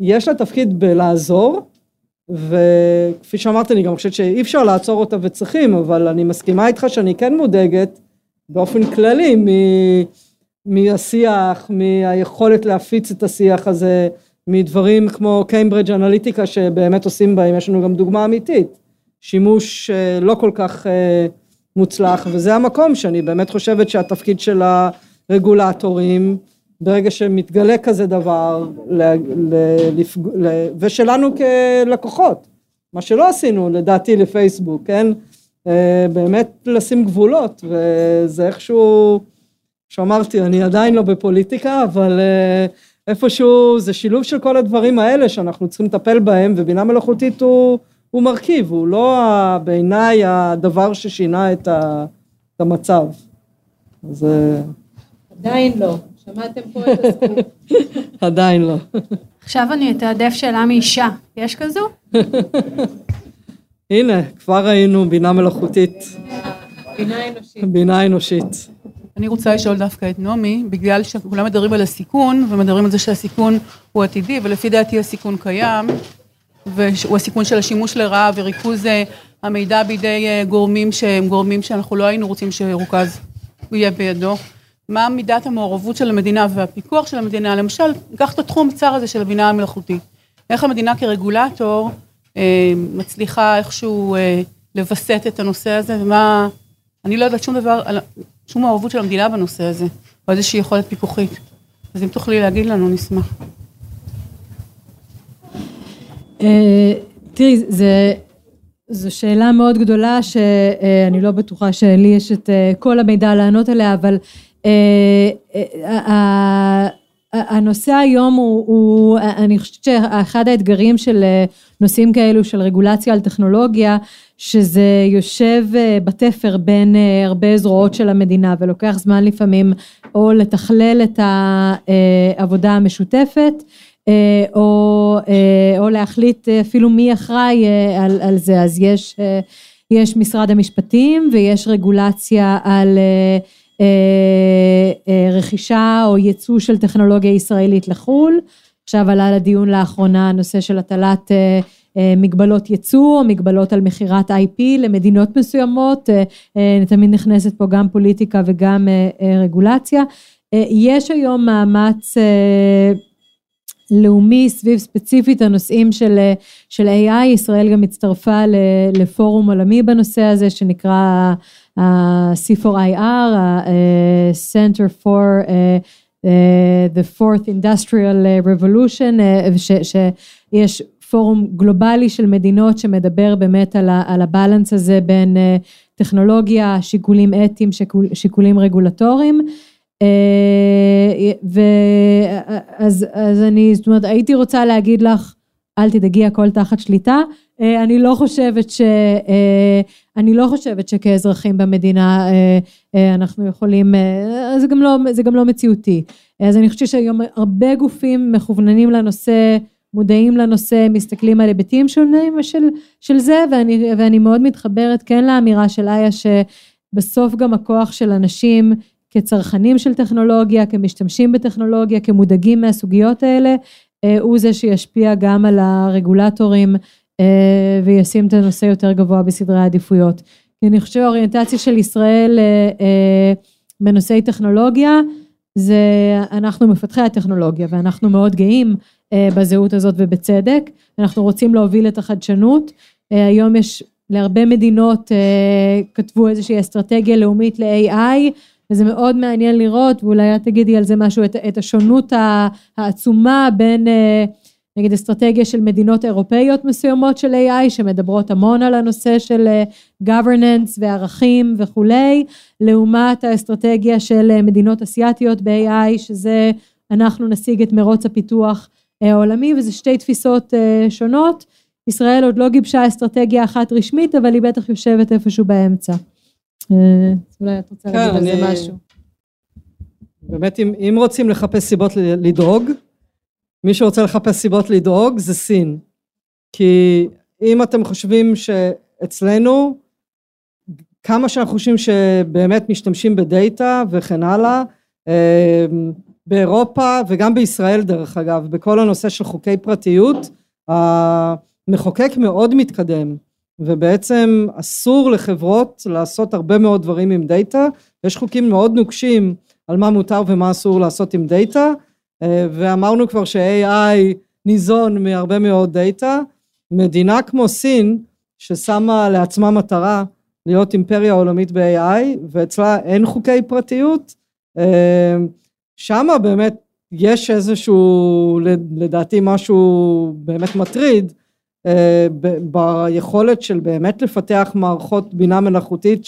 C: יש לה תפקיד בלעזור, וכפי שאמרת, אני גם חושבת שאי אפשר לעצור אותה וצריכים, אבל אני מסכימה איתך שאני כן מודאגת באופן כללי מ... מהשיח, מהיכולת להפיץ את השיח הזה, מדברים כמו קיימברידג' אנליטיקה שבאמת עושים בהם, יש לנו גם דוגמה אמיתית, שימוש אה, לא כל כך אה, מוצלח, וזה המקום שאני באמת חושבת שהתפקיד של הרגולטורים, ברגע שמתגלה כזה דבר, ל, ל, לפג... ל, ושלנו כלקוחות, מה שלא עשינו לדעתי לפייסבוק, כן? אה, באמת לשים גבולות, וזה איכשהו, שאמרתי, אני עדיין לא בפוליטיקה, אבל אה, איפשהו זה שילוב של כל הדברים האלה שאנחנו צריכים לטפל בהם, ובינה מלאכותית הוא... הוא מרכיב, הוא לא בעיניי הדבר ששינה את המצב. אז... אה,
B: עדיין לא. שמעתם פה את הסקופ.
C: עדיין לא.
I: עכשיו אני אתעדף שאלה מאישה. יש כזו?
C: הנה, כבר ראינו בינה מלאכותית.
B: בינה אנושית.
C: בינה אנושית.
J: אני רוצה לשאול דווקא את נעמי, בגלל שכולם מדברים על הסיכון, ומדברים על זה שהסיכון הוא עתידי, ולפי דעתי הסיכון קיים, והוא הסיכון של השימוש לרעה וריכוז אה, המידע בידי אה, גורמים שהם גורמים שאנחנו לא היינו רוצים שירוכז, הוא יהיה בידו. מה מידת המעורבות של המדינה והפיקוח של המדינה, למשל, קח את התחום הצר הזה של הבינה המלאכותית. איך המדינה כרגולטור אה, מצליחה איכשהו אה, לווסת את הנושא הזה, ומה... אני לא יודעת שום דבר, שום מעורבות של המדינה בנושא הזה, או איזושהי יכולת פיקוחית. אז אם תוכלי להגיד לנו, נשמח.
B: אה, תראי, זו שאלה מאוד גדולה שאני לא בטוחה שלי יש את אה, כל המידע לענות עליה, אבל אה, הנושא היום הוא, הוא, אני חושבת שאחד האתגרים של אה, נושאים כאלו של רגולציה על טכנולוגיה, שזה יושב אה, בתפר בין אה, הרבה זרועות של המדינה ולוקח זמן לפעמים או לתכלל את העבודה המשותפת, או, או להחליט אפילו מי אחראי על, על זה, אז יש, יש משרד המשפטים ויש רגולציה על רכישה או ייצוא של טכנולוגיה ישראלית לחו"ל. עכשיו עלה לדיון לאחרונה הנושא של הטלת אה, מגבלות ייצוא מגבלות על מכירת IP למדינות מסוימות, תמיד נכנסת פה גם פוליטיקה וגם רגולציה. יש היום מאמץ לאומי סביב ספציפית הנושאים של, של AI, ישראל גם הצטרפה לפורום עולמי בנושא הזה שנקרא ה-C4IR, ה-Center for uh, the Fourth Industrial Revolution, שיש פורום גלובלי של מדינות שמדבר באמת על הבלנס הזה בין טכנולוגיה, שיקולים אתיים, שיקולים רגולטוריים. ואז אז אני, זאת אומרת, הייתי רוצה להגיד לך, אל תדאגי, הכל תחת שליטה. אני לא חושבת ש... אני לא חושבת שכאזרחים במדינה אה, אה, אנחנו יכולים, אה, זה גם לא, זה גם לא מציאותי. אז אני חושבת שהיום הרבה גופים מכווננים לנושא, מודעים לנושא, מסתכלים על היבטים שונים של, של זה, ואני, ואני מאוד מתחברת כן לאמירה של איה, שבסוף גם הכוח של אנשים כצרכנים של טכנולוגיה, כמשתמשים בטכנולוגיה, כמודאגים מהסוגיות האלה, הוא זה שישפיע גם על הרגולטורים אה, וישים את הנושא יותר גבוה בסדרי העדיפויות. אני חושבת שהאוריינטציה של ישראל אה, אה, בנושאי טכנולוגיה, זה אנחנו מפתחי הטכנולוגיה ואנחנו מאוד גאים בזהות הזאת ובצדק, אנחנו רוצים להוביל את החדשנות, היום יש להרבה מדינות כתבו איזושהי אסטרטגיה לאומית ל-AI וזה מאוד מעניין לראות ואולי את תגידי על זה משהו, את, את השונות העצומה בין נגיד אסטרטגיה של מדינות אירופאיות מסוימות של AI שמדברות המון על הנושא של אה, governance וערכים וכולי, לעומת האסטרטגיה של אה, מדינות אסיאתיות ב-AI שזה אנחנו נשיג את מרוץ הפיתוח אה, העולמי וזה שתי תפיסות שונות. ישראל עוד לא גיבשה אסטרטגיה אחת רשמית אבל היא בטח יושבת איפשהו באמצע. אולי את רוצה להגיד על זה משהו.
C: באמת אם, אם רוצים לחפש סיבות לדאוג מי שרוצה לחפש סיבות לדאוג זה סין. כי אם אתם חושבים שאצלנו, כמה שאנחנו חושבים שבאמת משתמשים בדאטה וכן הלאה, אמ, באירופה וגם בישראל דרך אגב, בכל הנושא של חוקי פרטיות, המחוקק מאוד מתקדם, ובעצם אסור לחברות לעשות הרבה מאוד דברים עם דאטה, יש חוקים מאוד נוקשים על מה מותר ומה אסור לעשות עם דאטה, ואמרנו כבר ש-AI ניזון מהרבה מאוד דאטה, מדינה כמו סין ששמה לעצמה מטרה להיות אימפריה עולמית ב-AI ואצלה אין חוקי פרטיות, אה, שמה באמת יש איזשהו לדעתי משהו באמת מטריד ביכולת של באמת לפתח מערכות בינה מלאכותית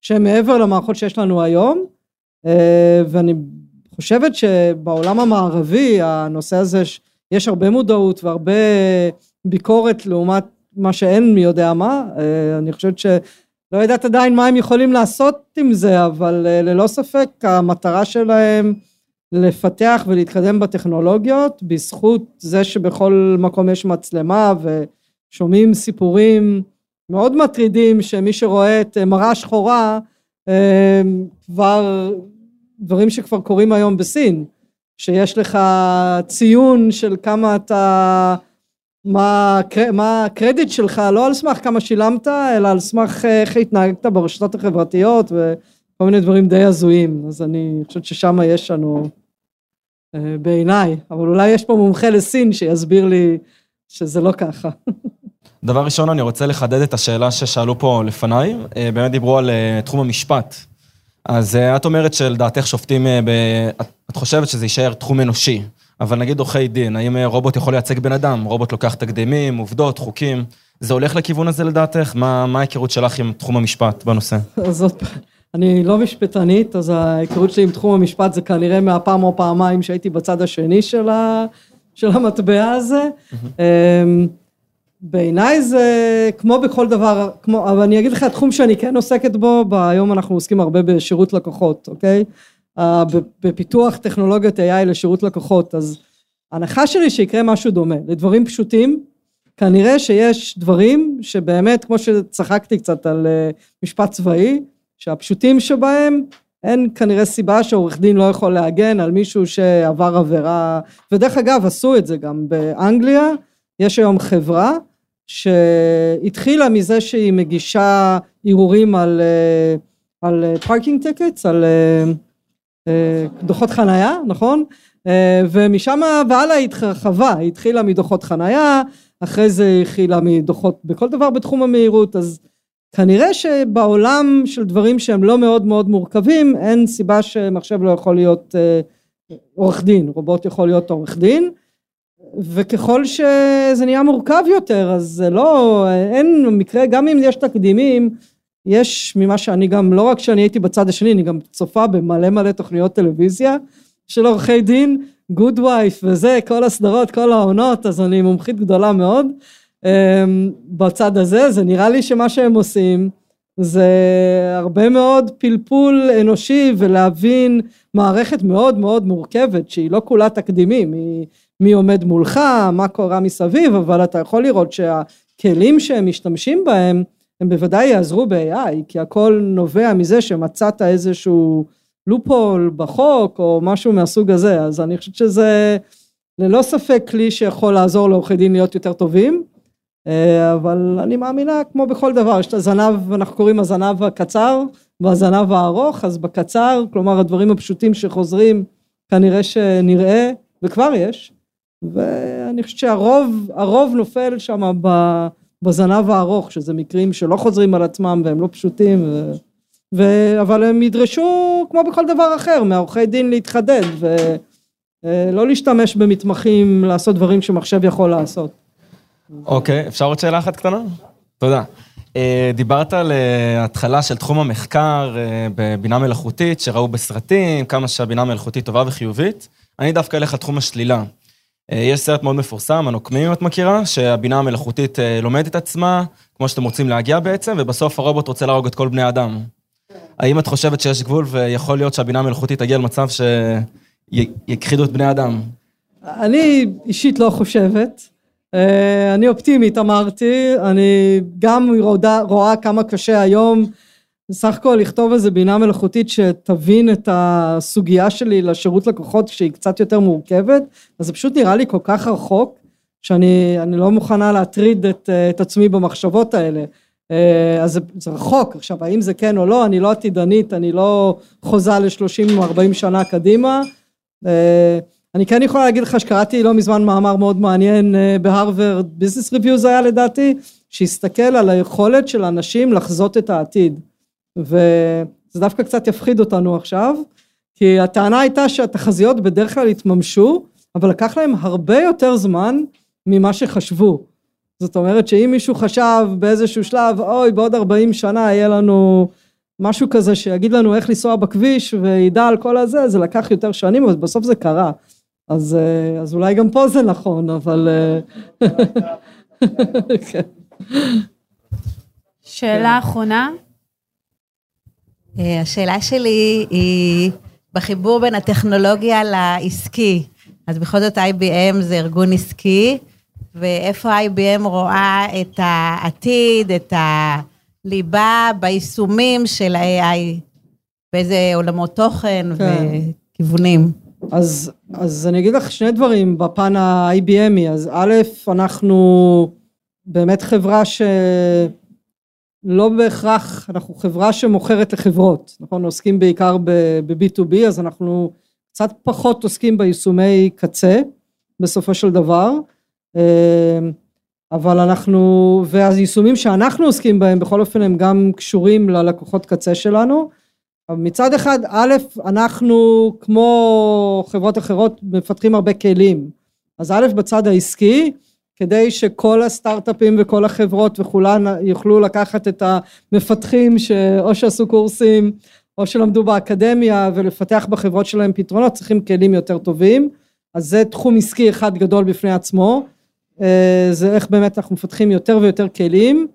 C: שהן מעבר למערכות שיש לנו היום ואני חושבת שבעולם המערבי הנושא הזה יש הרבה מודעות והרבה ביקורת לעומת מה שאין מי יודע מה, אה, אני חושבת שלא יודעת עדיין מה הם יכולים לעשות עם זה, אבל אה, ללא ספק המטרה שלהם לפתח ולהתקדם בטכנולוגיות בזכות זה שבכל מקום יש מצלמה ושומעים סיפורים מאוד מטרידים שמי שרואה את מראה שחורה אה, כבר דברים שכבר קורים היום בסין, שיש לך ציון של כמה אתה, מה, מה הקרדיט שלך, לא על סמך כמה שילמת, אלא על סמך אה, איך התנהגת ברשתות החברתיות וכל מיני דברים די הזויים, אז אני חושבת ששם יש לנו בעיניי, אבל אולי יש פה מומחה לסין שיסביר לי שזה לא ככה.
K: דבר ראשון, אני רוצה לחדד את השאלה ששאלו פה לפניי. אה, באמת דיברו על תחום המשפט. אז אה, את אומרת שלדעתך שופטים, אה, ב... את חושבת שזה יישאר תחום אנושי, אבל נגיד עורכי דין, האם אה, רובוט יכול לייצג בן אדם? רובוט לוקח תקדימים, עובדות, חוקים. זה הולך לכיוון הזה לדעתך? מה, מה ההיכרות שלך עם תחום המשפט בנושא?
C: אז עוד פעם, אני לא משפטנית, אז ההיכרות שלי עם תחום המשפט זה כנראה מהפעם או פעמיים שהייתי בצד השני של, ה, של המטבע הזה. אמ, בעיניי זה כמו בכל דבר, כמו, אבל אני אגיד לך, התחום שאני כן עוסקת בו, היום אנחנו עוסקים הרבה בשירות לקוחות, אוקיי? בפיתוח טכנולוגיות AI לשירות לקוחות, אז ההנחה שלי שיקרה משהו דומה, לדברים פשוטים, כנראה שיש דברים שבאמת, כמו שצחקתי קצת על אה, משפט צבאי, שהפשוטים שבהם, אין כנראה סיבה שעורך דין לא יכול להגן על מישהו שעבר עבירה, ודרך אגב עשו את זה גם באנגליה, יש היום חברה שהתחילה מזה שהיא מגישה ערעורים על, אה, על parking אה, tickets, על דוחות חנייה, נכון? ומשם והלאה היא התרחבה, היא התחילה מדוחות חנייה, אחרי זה התחילה מדוחות בכל דבר בתחום המהירות, אז כנראה שבעולם של דברים שהם לא מאוד מאוד מורכבים, אין סיבה שמחשב לא יכול להיות אה, עורך דין, רובוט יכול להיות עורך דין, וככל שזה נהיה מורכב יותר, אז זה לא, אין מקרה, גם אם יש תקדימים, יש ממה שאני גם, לא רק שאני הייתי בצד השני, אני גם צופה במלא מלא תוכניות טלוויזיה של עורכי דין, גוד וייף וזה, כל הסדרות, כל העונות, אז אני מומחית גדולה מאוד. אמ, בצד הזה, זה נראה לי שמה שהם עושים זה הרבה מאוד פלפול אנושי ולהבין מערכת מאוד מאוד מורכבת שהיא לא כולה תקדימים, היא מי עומד מולך, מה קורה מסביב, אבל אתה יכול לראות שהכלים שהם משתמשים בהם הם בוודאי יעזרו ב-AI, כי הכל נובע מזה שמצאת איזשהו לופול בחוק או משהו מהסוג הזה, אז אני חושבת שזה ללא ספק כלי שיכול לעזור לעורכי דין להיות יותר טובים, אבל אני מאמינה כמו בכל דבר, יש את הזנב, אנחנו קוראים הזנב הקצר והזנב הארוך, אז בקצר, כלומר הדברים הפשוטים שחוזרים כנראה שנראה, וכבר יש, ואני חושבת שהרוב, הרוב נופל שם בזנב הארוך, שזה מקרים שלא חוזרים על עצמם והם לא פשוטים, ו... ו... אבל הם ידרשו כמו בכל דבר אחר מהעורכי דין להתחדד ולא להשתמש במתמחים לעשות דברים שמחשב יכול לעשות.
K: אוקיי, אפשר עוד שאלה אחת קטנה? תודה. אה, דיברת על אה, התחלה של תחום המחקר אה, בבינה מלאכותית, שראו בסרטים, כמה שהבינה מלאכותית טובה וחיובית. אני דווקא אלך לתחום השלילה. יש סרט מאוד מפורסם, הנוקמים, אם את מכירה, שהבינה המלאכותית לומדת את עצמה, כמו שאתם רוצים להגיע בעצם, ובסוף הרובוט רוצה להרוג את כל בני האדם. האם את חושבת שיש גבול ויכול להיות שהבינה המלאכותית תגיע למצב שיכחידו את בני האדם?
C: אני אישית לא חושבת. אה, אני אופטימית אמרתי, אני גם רואה, רואה כמה קשה היום בסך הכל לכתוב איזה בינה מלאכותית שתבין את הסוגיה שלי לשירות לקוחות שהיא קצת יותר מורכבת, אז זה פשוט נראה לי כל כך רחוק, שאני לא מוכנה להטריד את, את עצמי במחשבות האלה. אה, אז זה, זה רחוק, עכשיו האם זה כן או לא, אני לא עתידנית, אני לא חוזה ל-30 או 40 שנה קדימה. אני כן יכולה להגיד לך שקראתי לא מזמן מאמר מאוד מעניין אה, בהרווארד ביזנס ריוויו זה היה לדעתי, שהסתכל על היכולת של אנשים לחזות את העתיד. וזה דווקא קצת יפחיד אותנו עכשיו, כי הטענה הייתה שהתחזיות בדרך כלל התממשו, אבל לקח להם הרבה יותר זמן ממה שחשבו. זאת אומרת שאם מישהו חשב באיזשהו שלב, אוי, בעוד 40 שנה יהיה לנו משהו כזה שיגיד לנו איך לנסוע בכביש וידע על כל הזה, זה לקח יותר שנים, אבל בסוף זה קרה. אז, אה, אז אולי גם פה זה נכון, אבל... אה,
I: כן. שאלה אחרונה.
L: אה, השאלה שלי היא בחיבור בין הטכנולוגיה לעסקי. אז בכל זאת IBM זה ארגון עסקי, ואיפה IBM רואה את העתיד, את הליבה ביישומים של ה-AI, באיזה עולמות תוכן כן. וכיוונים.
C: אז, אז אני אגיד לך שני דברים בפן ה-IBMי, אז א', אנחנו באמת חברה שלא בהכרח, אנחנו חברה שמוכרת לחברות, נכון? עוסקים בעיקר ב-B2B, אז אנחנו קצת פחות עוסקים ביישומי קצה בסופו של דבר. אמ, אבל אנחנו, והיישומים שאנחנו עוסקים בהם בכל אופן הם גם קשורים ללקוחות קצה שלנו. מצד אחד, א', אנחנו כמו חברות אחרות מפתחים הרבה כלים. אז א', בצד העסקי, כדי שכל הסטארט-אפים וכל החברות וכולן יוכלו לקחת את המפתחים שאו שעשו קורסים או שלמדו באקדמיה ולפתח בחברות שלהם פתרונות, צריכים כלים יותר טובים. אז זה תחום עסקי אחד גדול בפני עצמו. אה, זה איך באמת אנחנו מפתחים יותר ויותר כלים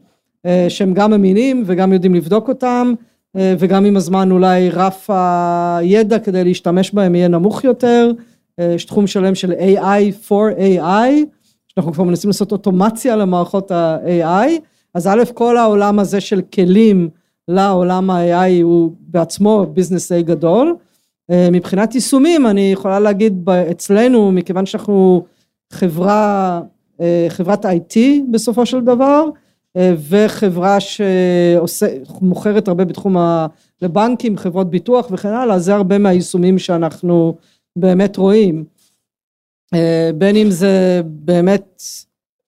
C: אה, שהם גם אמינים וגם יודעים לבדוק אותם וגם עם הזמן אולי רף הידע כדי להשתמש בהם יהיה נמוך יותר. יש תחום שלם של AI for AI, שאנחנו כבר מנסים לעשות אוטומציה למערכות ה-AI. אז א', כל העולם הזה של כלים לעולם ה-AI הוא בעצמו ביזנס די גדול. מבחינת יישומים אני יכולה להגיד אצלנו, מכיוון שאנחנו חברה אה, חברת IT בסופו של דבר, אה, וחברה שמוכרת הרבה בתחום ה... לבנקים, חברות ביטוח וכן הלאה, זה הרבה מהיישומים שאנחנו באמת רואים. אה, בין אם זה באמת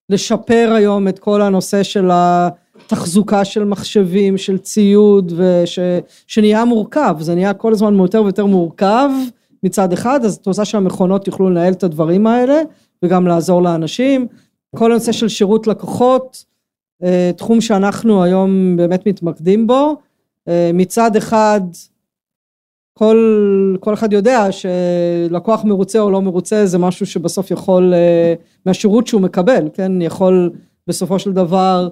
C: לשפר היום את כל הנושא של התחזוקה של מחשבים, של ציוד, וש, שנהיה מורכב, זה נהיה כל הזמן יותר ויותר מורכב מצד אחד, אז את רוצה שהמכונות יוכלו לנהל את הדברים האלה, וגם לעזור לאנשים. כל הנושא של שירות לקוחות, אה, תחום שאנחנו היום באמת מתמקדים בו. אה, מצד אחד, כל, כל אחד יודע שלקוח מרוצה או לא מרוצה זה משהו שבסוף יכול, אה, מהשירות שהוא מקבל, כן, יכול בסופו של דבר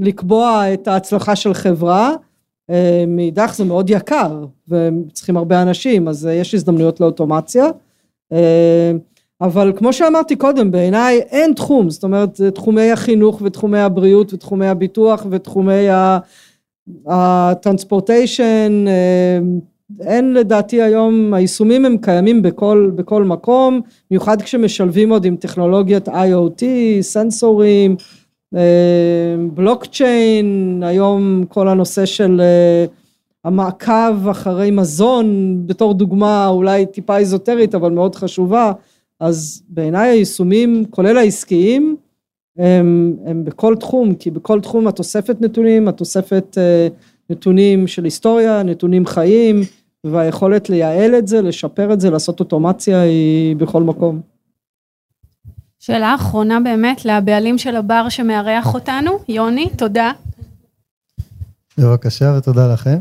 C: לקבוע את ההצלחה של חברה. מאידך זה מאוד יקר וצריכים הרבה אנשים אז יש הזדמנויות לאוטומציה אבל כמו שאמרתי קודם בעיניי אין תחום זאת אומרת תחומי החינוך ותחומי הבריאות ותחומי הביטוח ותחומי הטרנספורטיישן אה, אין לדעתי היום היישומים הם קיימים בכל, בכל מקום במיוחד כשמשלבים עוד עם טכנולוגיית IoT סנסורים בלוקצ'יין אה, היום כל הנושא של אה, המעקב אחרי מזון בתור דוגמה אולי טיפה איזוטרית אבל מאוד חשובה אז בעיניי היישומים כולל העסקיים הם, הם בכל תחום כי בכל תחום התוספת נתונים התוספת אה, נתונים של היסטוריה נתונים חיים והיכולת לייעל את זה לשפר את זה לעשות אוטומציה היא בכל מקום.
I: שאלה אחרונה באמת לבעלים של הבר שמארח אותנו יוני תודה.
M: בבקשה ותודה לכם.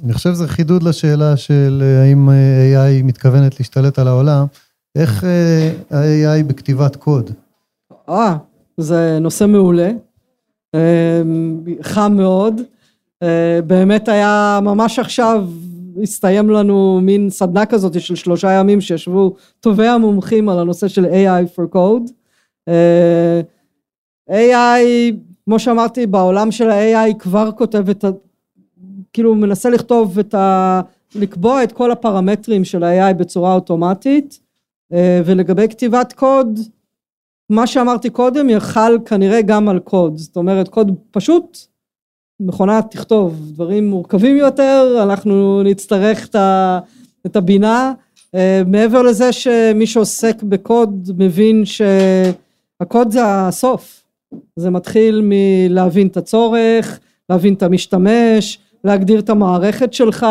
M: אה, אני חושב שזה חידוד לשאלה של אה, האם אה, AI מתכוונת להשתלט על העולם, איך אה, ה-AI בכתיבת קוד?
C: אה, זה נושא מעולה, חם מאוד, באמת היה ממש עכשיו, הסתיים לנו מין סדנה כזאת של שלושה ימים שישבו טובי המומחים על הנושא של AI for code. AI, כמו שאמרתי, בעולם של ה-AI כבר כותב את כאילו מנסה לכתוב את ה... לקבוע את כל הפרמטרים של ה-AI בצורה אוטומטית אה, ולגבי כתיבת קוד מה שאמרתי קודם יחל כנראה גם על קוד. זאת אומרת קוד פשוט מכונה תכתוב דברים מורכבים יותר אנחנו נצטרך את הבינה. אה, מעבר לזה שמי שעוסק בקוד מבין שהקוד זה הסוף. זה מתחיל מלהבין את הצורך להבין את המשתמש להגדיר את המערכת שלך,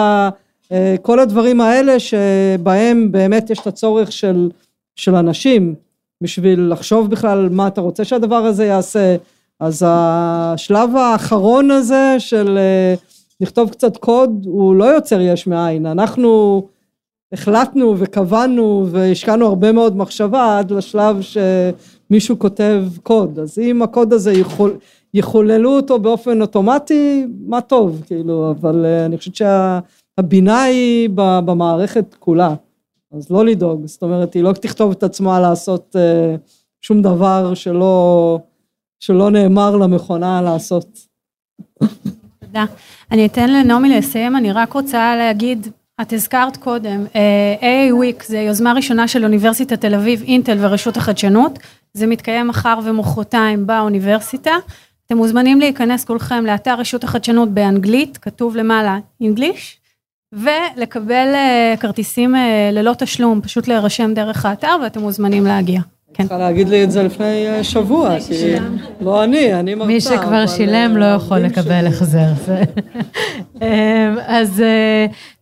C: אה, כל הדברים האלה שבהם באמת יש את הצורך של, של אנשים בשביל לחשוב בכלל מה אתה רוצה שהדבר הזה יעשה, אז השלב האחרון הזה של אה, לכתוב קצת קוד הוא לא יוצר יש מאין, אנחנו החלטנו וקבענו והשקענו הרבה מאוד מחשבה עד לשלב שמישהו כותב קוד, אז אם הקוד הזה יכול, יחוללו אותו באופן אוטומטי, מה טוב, כאילו, אבל uh, אני חושבת שהבינה היא במערכת כולה, אז לא לדאוג, זאת אומרת, היא לא תכתוב את עצמה לעשות uh, שום דבר שלא, שלא נאמר למכונה לעשות.
I: תודה. אני אתן לנעמי לסיים, אני רק רוצה להגיד, את הזכרת קודם, אה, AA Week זה יוזמה ראשונה של אוניברסיטת תל אביב, אינטל ורשות החדשנות, זה מתקיים מחר ומחרתיים באוניברסיטה. אתם מוזמנים להיכנס כולכם לאתר רשות החדשנות באנגלית, כתוב למעלה English, ולקבל uh, כרטיסים uh, ללא תשלום, פשוט להירשם דרך האתר ואתם מוזמנים להגיע.
C: כן. צריכה להגיד לי את זה לפני אה, שבוע, כי לא אני, אני מרצה.
B: מי שכבר שילם לא יכול לקבל החזר. אמ, אז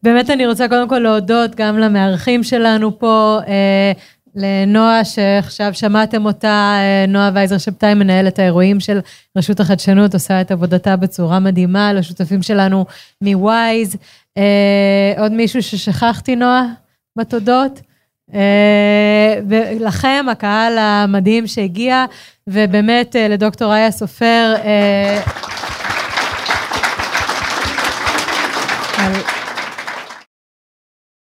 B: באמת אני רוצה קודם כל להודות גם למארחים שלנו פה. לנועה, שעכשיו שמעתם אותה, אה, נועה וייזר שבתאי, מנהלת האירועים של רשות החדשנות, עושה את עבודתה בצורה מדהימה, לשותפים שלנו מווייז. אה, עוד מישהו ששכחתי, נועה, בתודות? אה, ולכם, הקהל המדהים שהגיע, ובאמת לדוקטור איה סופר,